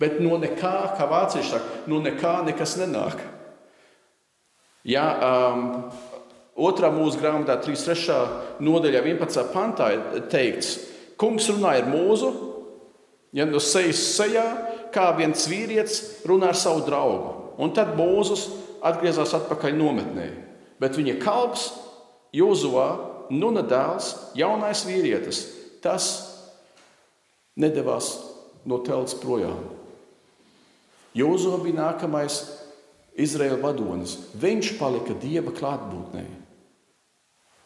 Bet no nekā, kā vācieši saka, no nekā nekas nenāk. Jā, um, otrā mūsu grāmatā, 3. nodaļā, 11. pantā ir teikts, kungs runāja ar mūzu, ja no sejas sejā, kā viens vīrietis runā ar savu draugu. Un tad Mūzes atgriezās atpakaļ nometnē. Bet viņa kalps, Jozovā, Nuna dēls, jaunais vīrietis, tas nedavās no telts projām. Jozovs bija nākamais Izraēla vadonis. Viņš palika Dieva klātbūtnē.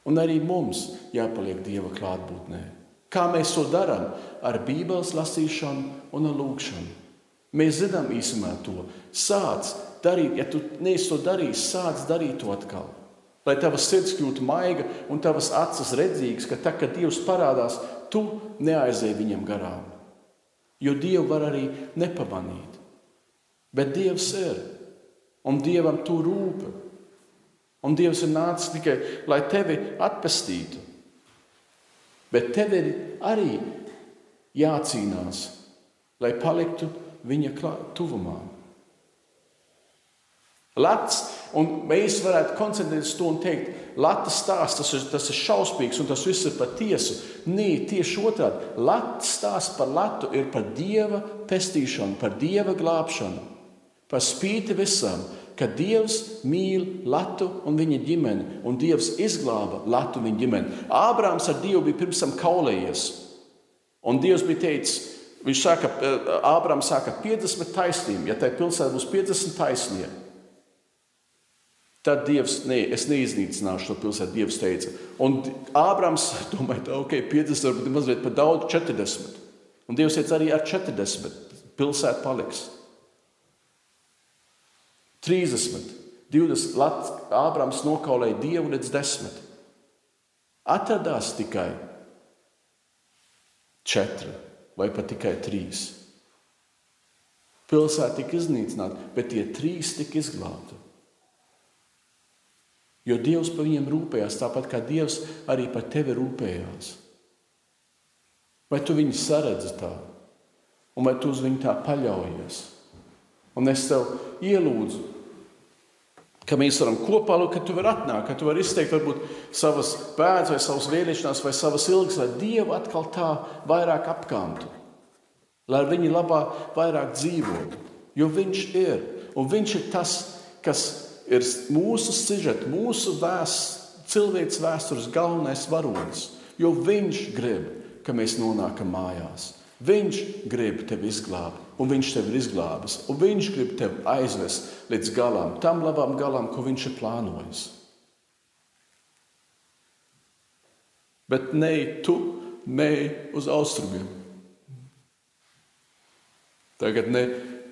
Un arī mums jāpaliek Dieva klātbūtnē. Kā mēs to darām? Ar Bībeles lasīšanu un lūgšanu. Mēs zinām īsumā to. Sāc darīt, ja tu neesi to darījis, sāc darīt to atkal. Lai tavs sirds kļūtu maiga un tavas acis redzīgas, ka tā, kad Dievs parādās, tu neaizēji viņam garām. Jo Dievu var arī nepamanīt. Bet Dievs ir, un Dievam tu rūpi. Un Dievs ir nācis tikai, lai tevi atpestītu. Bet tev ir arī jācīnās, lai paliktu viņa tuvumā. Lats, un mēs varētu koncentrēties to un teikt, Latvijas stāsts tas ir, tas ir šausmīgs un tas viss ir patiesu. Nē, tieši otrādi. Latvijas stāsts par Latu ir par dieva pestīšanu, par dieva glābšanu, par spīti visam, ka Dievs mīl Latu un viņa ģimeni, un Dievs izglāba Latu un viņa ģimeni. Ābrāms ar Dievu bija pirms tam kaulējies, un Dievs bija teicis, viņš saka, Ābrāms saka, 50 taisnība, ja tai pilsētā būs 50 taisnība. Tad Dievs, nē, es neiznīcināšu šo pilsētu, Dievs teica. Un Ābrams domāja, ok, 50 varbūt mazliet par daudz, 40. Un Dievs teica arī ar 40 pilsēta paliks. 30, 20, Lat, Ābrams nokaulēja Dievu līdz 10. Atradās tikai 4 vai pat tikai 3. Pilsēta tika iznīcināta, bet tie trīs tika izglābti. Jo Dievs par viņiem rūpējās, tāpat kā Dievs arī par tevi rūpējās. Vai tu viņu saredzi tā, un vai tu uz viņu tā paļaujies? Un es tev ielūdzu, ka mēs varam kopā, ka tu vari atnākt, ka tu vari izteikt varbūt savas bēdas, vai savas vēlēšanās, vai savas ilgas, lai Dievu atkal tā vairāk apkantu, lai viņi labā vairāk dzīvotu. Jo Viņš ir, un Viņš ir tas, kas ir mūsu sižets, mūsu vēst, cilvēks vēstures galvenais varonis. Jo viņš grib, ka mēs nonākam mājās. Viņš grib tevi izglābt, un viņš tevi ir izglābis. Un viņš grib tevi aizvest līdz galam, tam labam galam, ko viņš ir plānojis. Bet ne tu, ne uz austrumiem. Tagad ne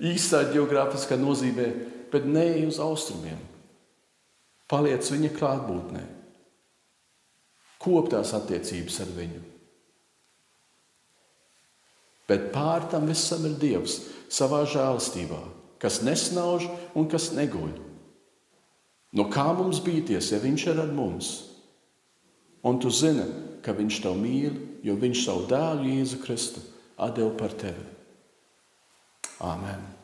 īstā geogrāfiskā nozīmē, bet ne uz austrumiem. Paliec viņa klātbūtnē, kop tās attiecības ar viņu. Bet pār tam visam ir Dievs savā žēlastībā, kas nesnauž un kas neguļ. No kā mums bīties, ja Viņš ir ar mums? Un tu zini, ka Viņš tev mīl, jo Viņš savu dēlu Jēzu Kristu atdeva par tevi. Āmen!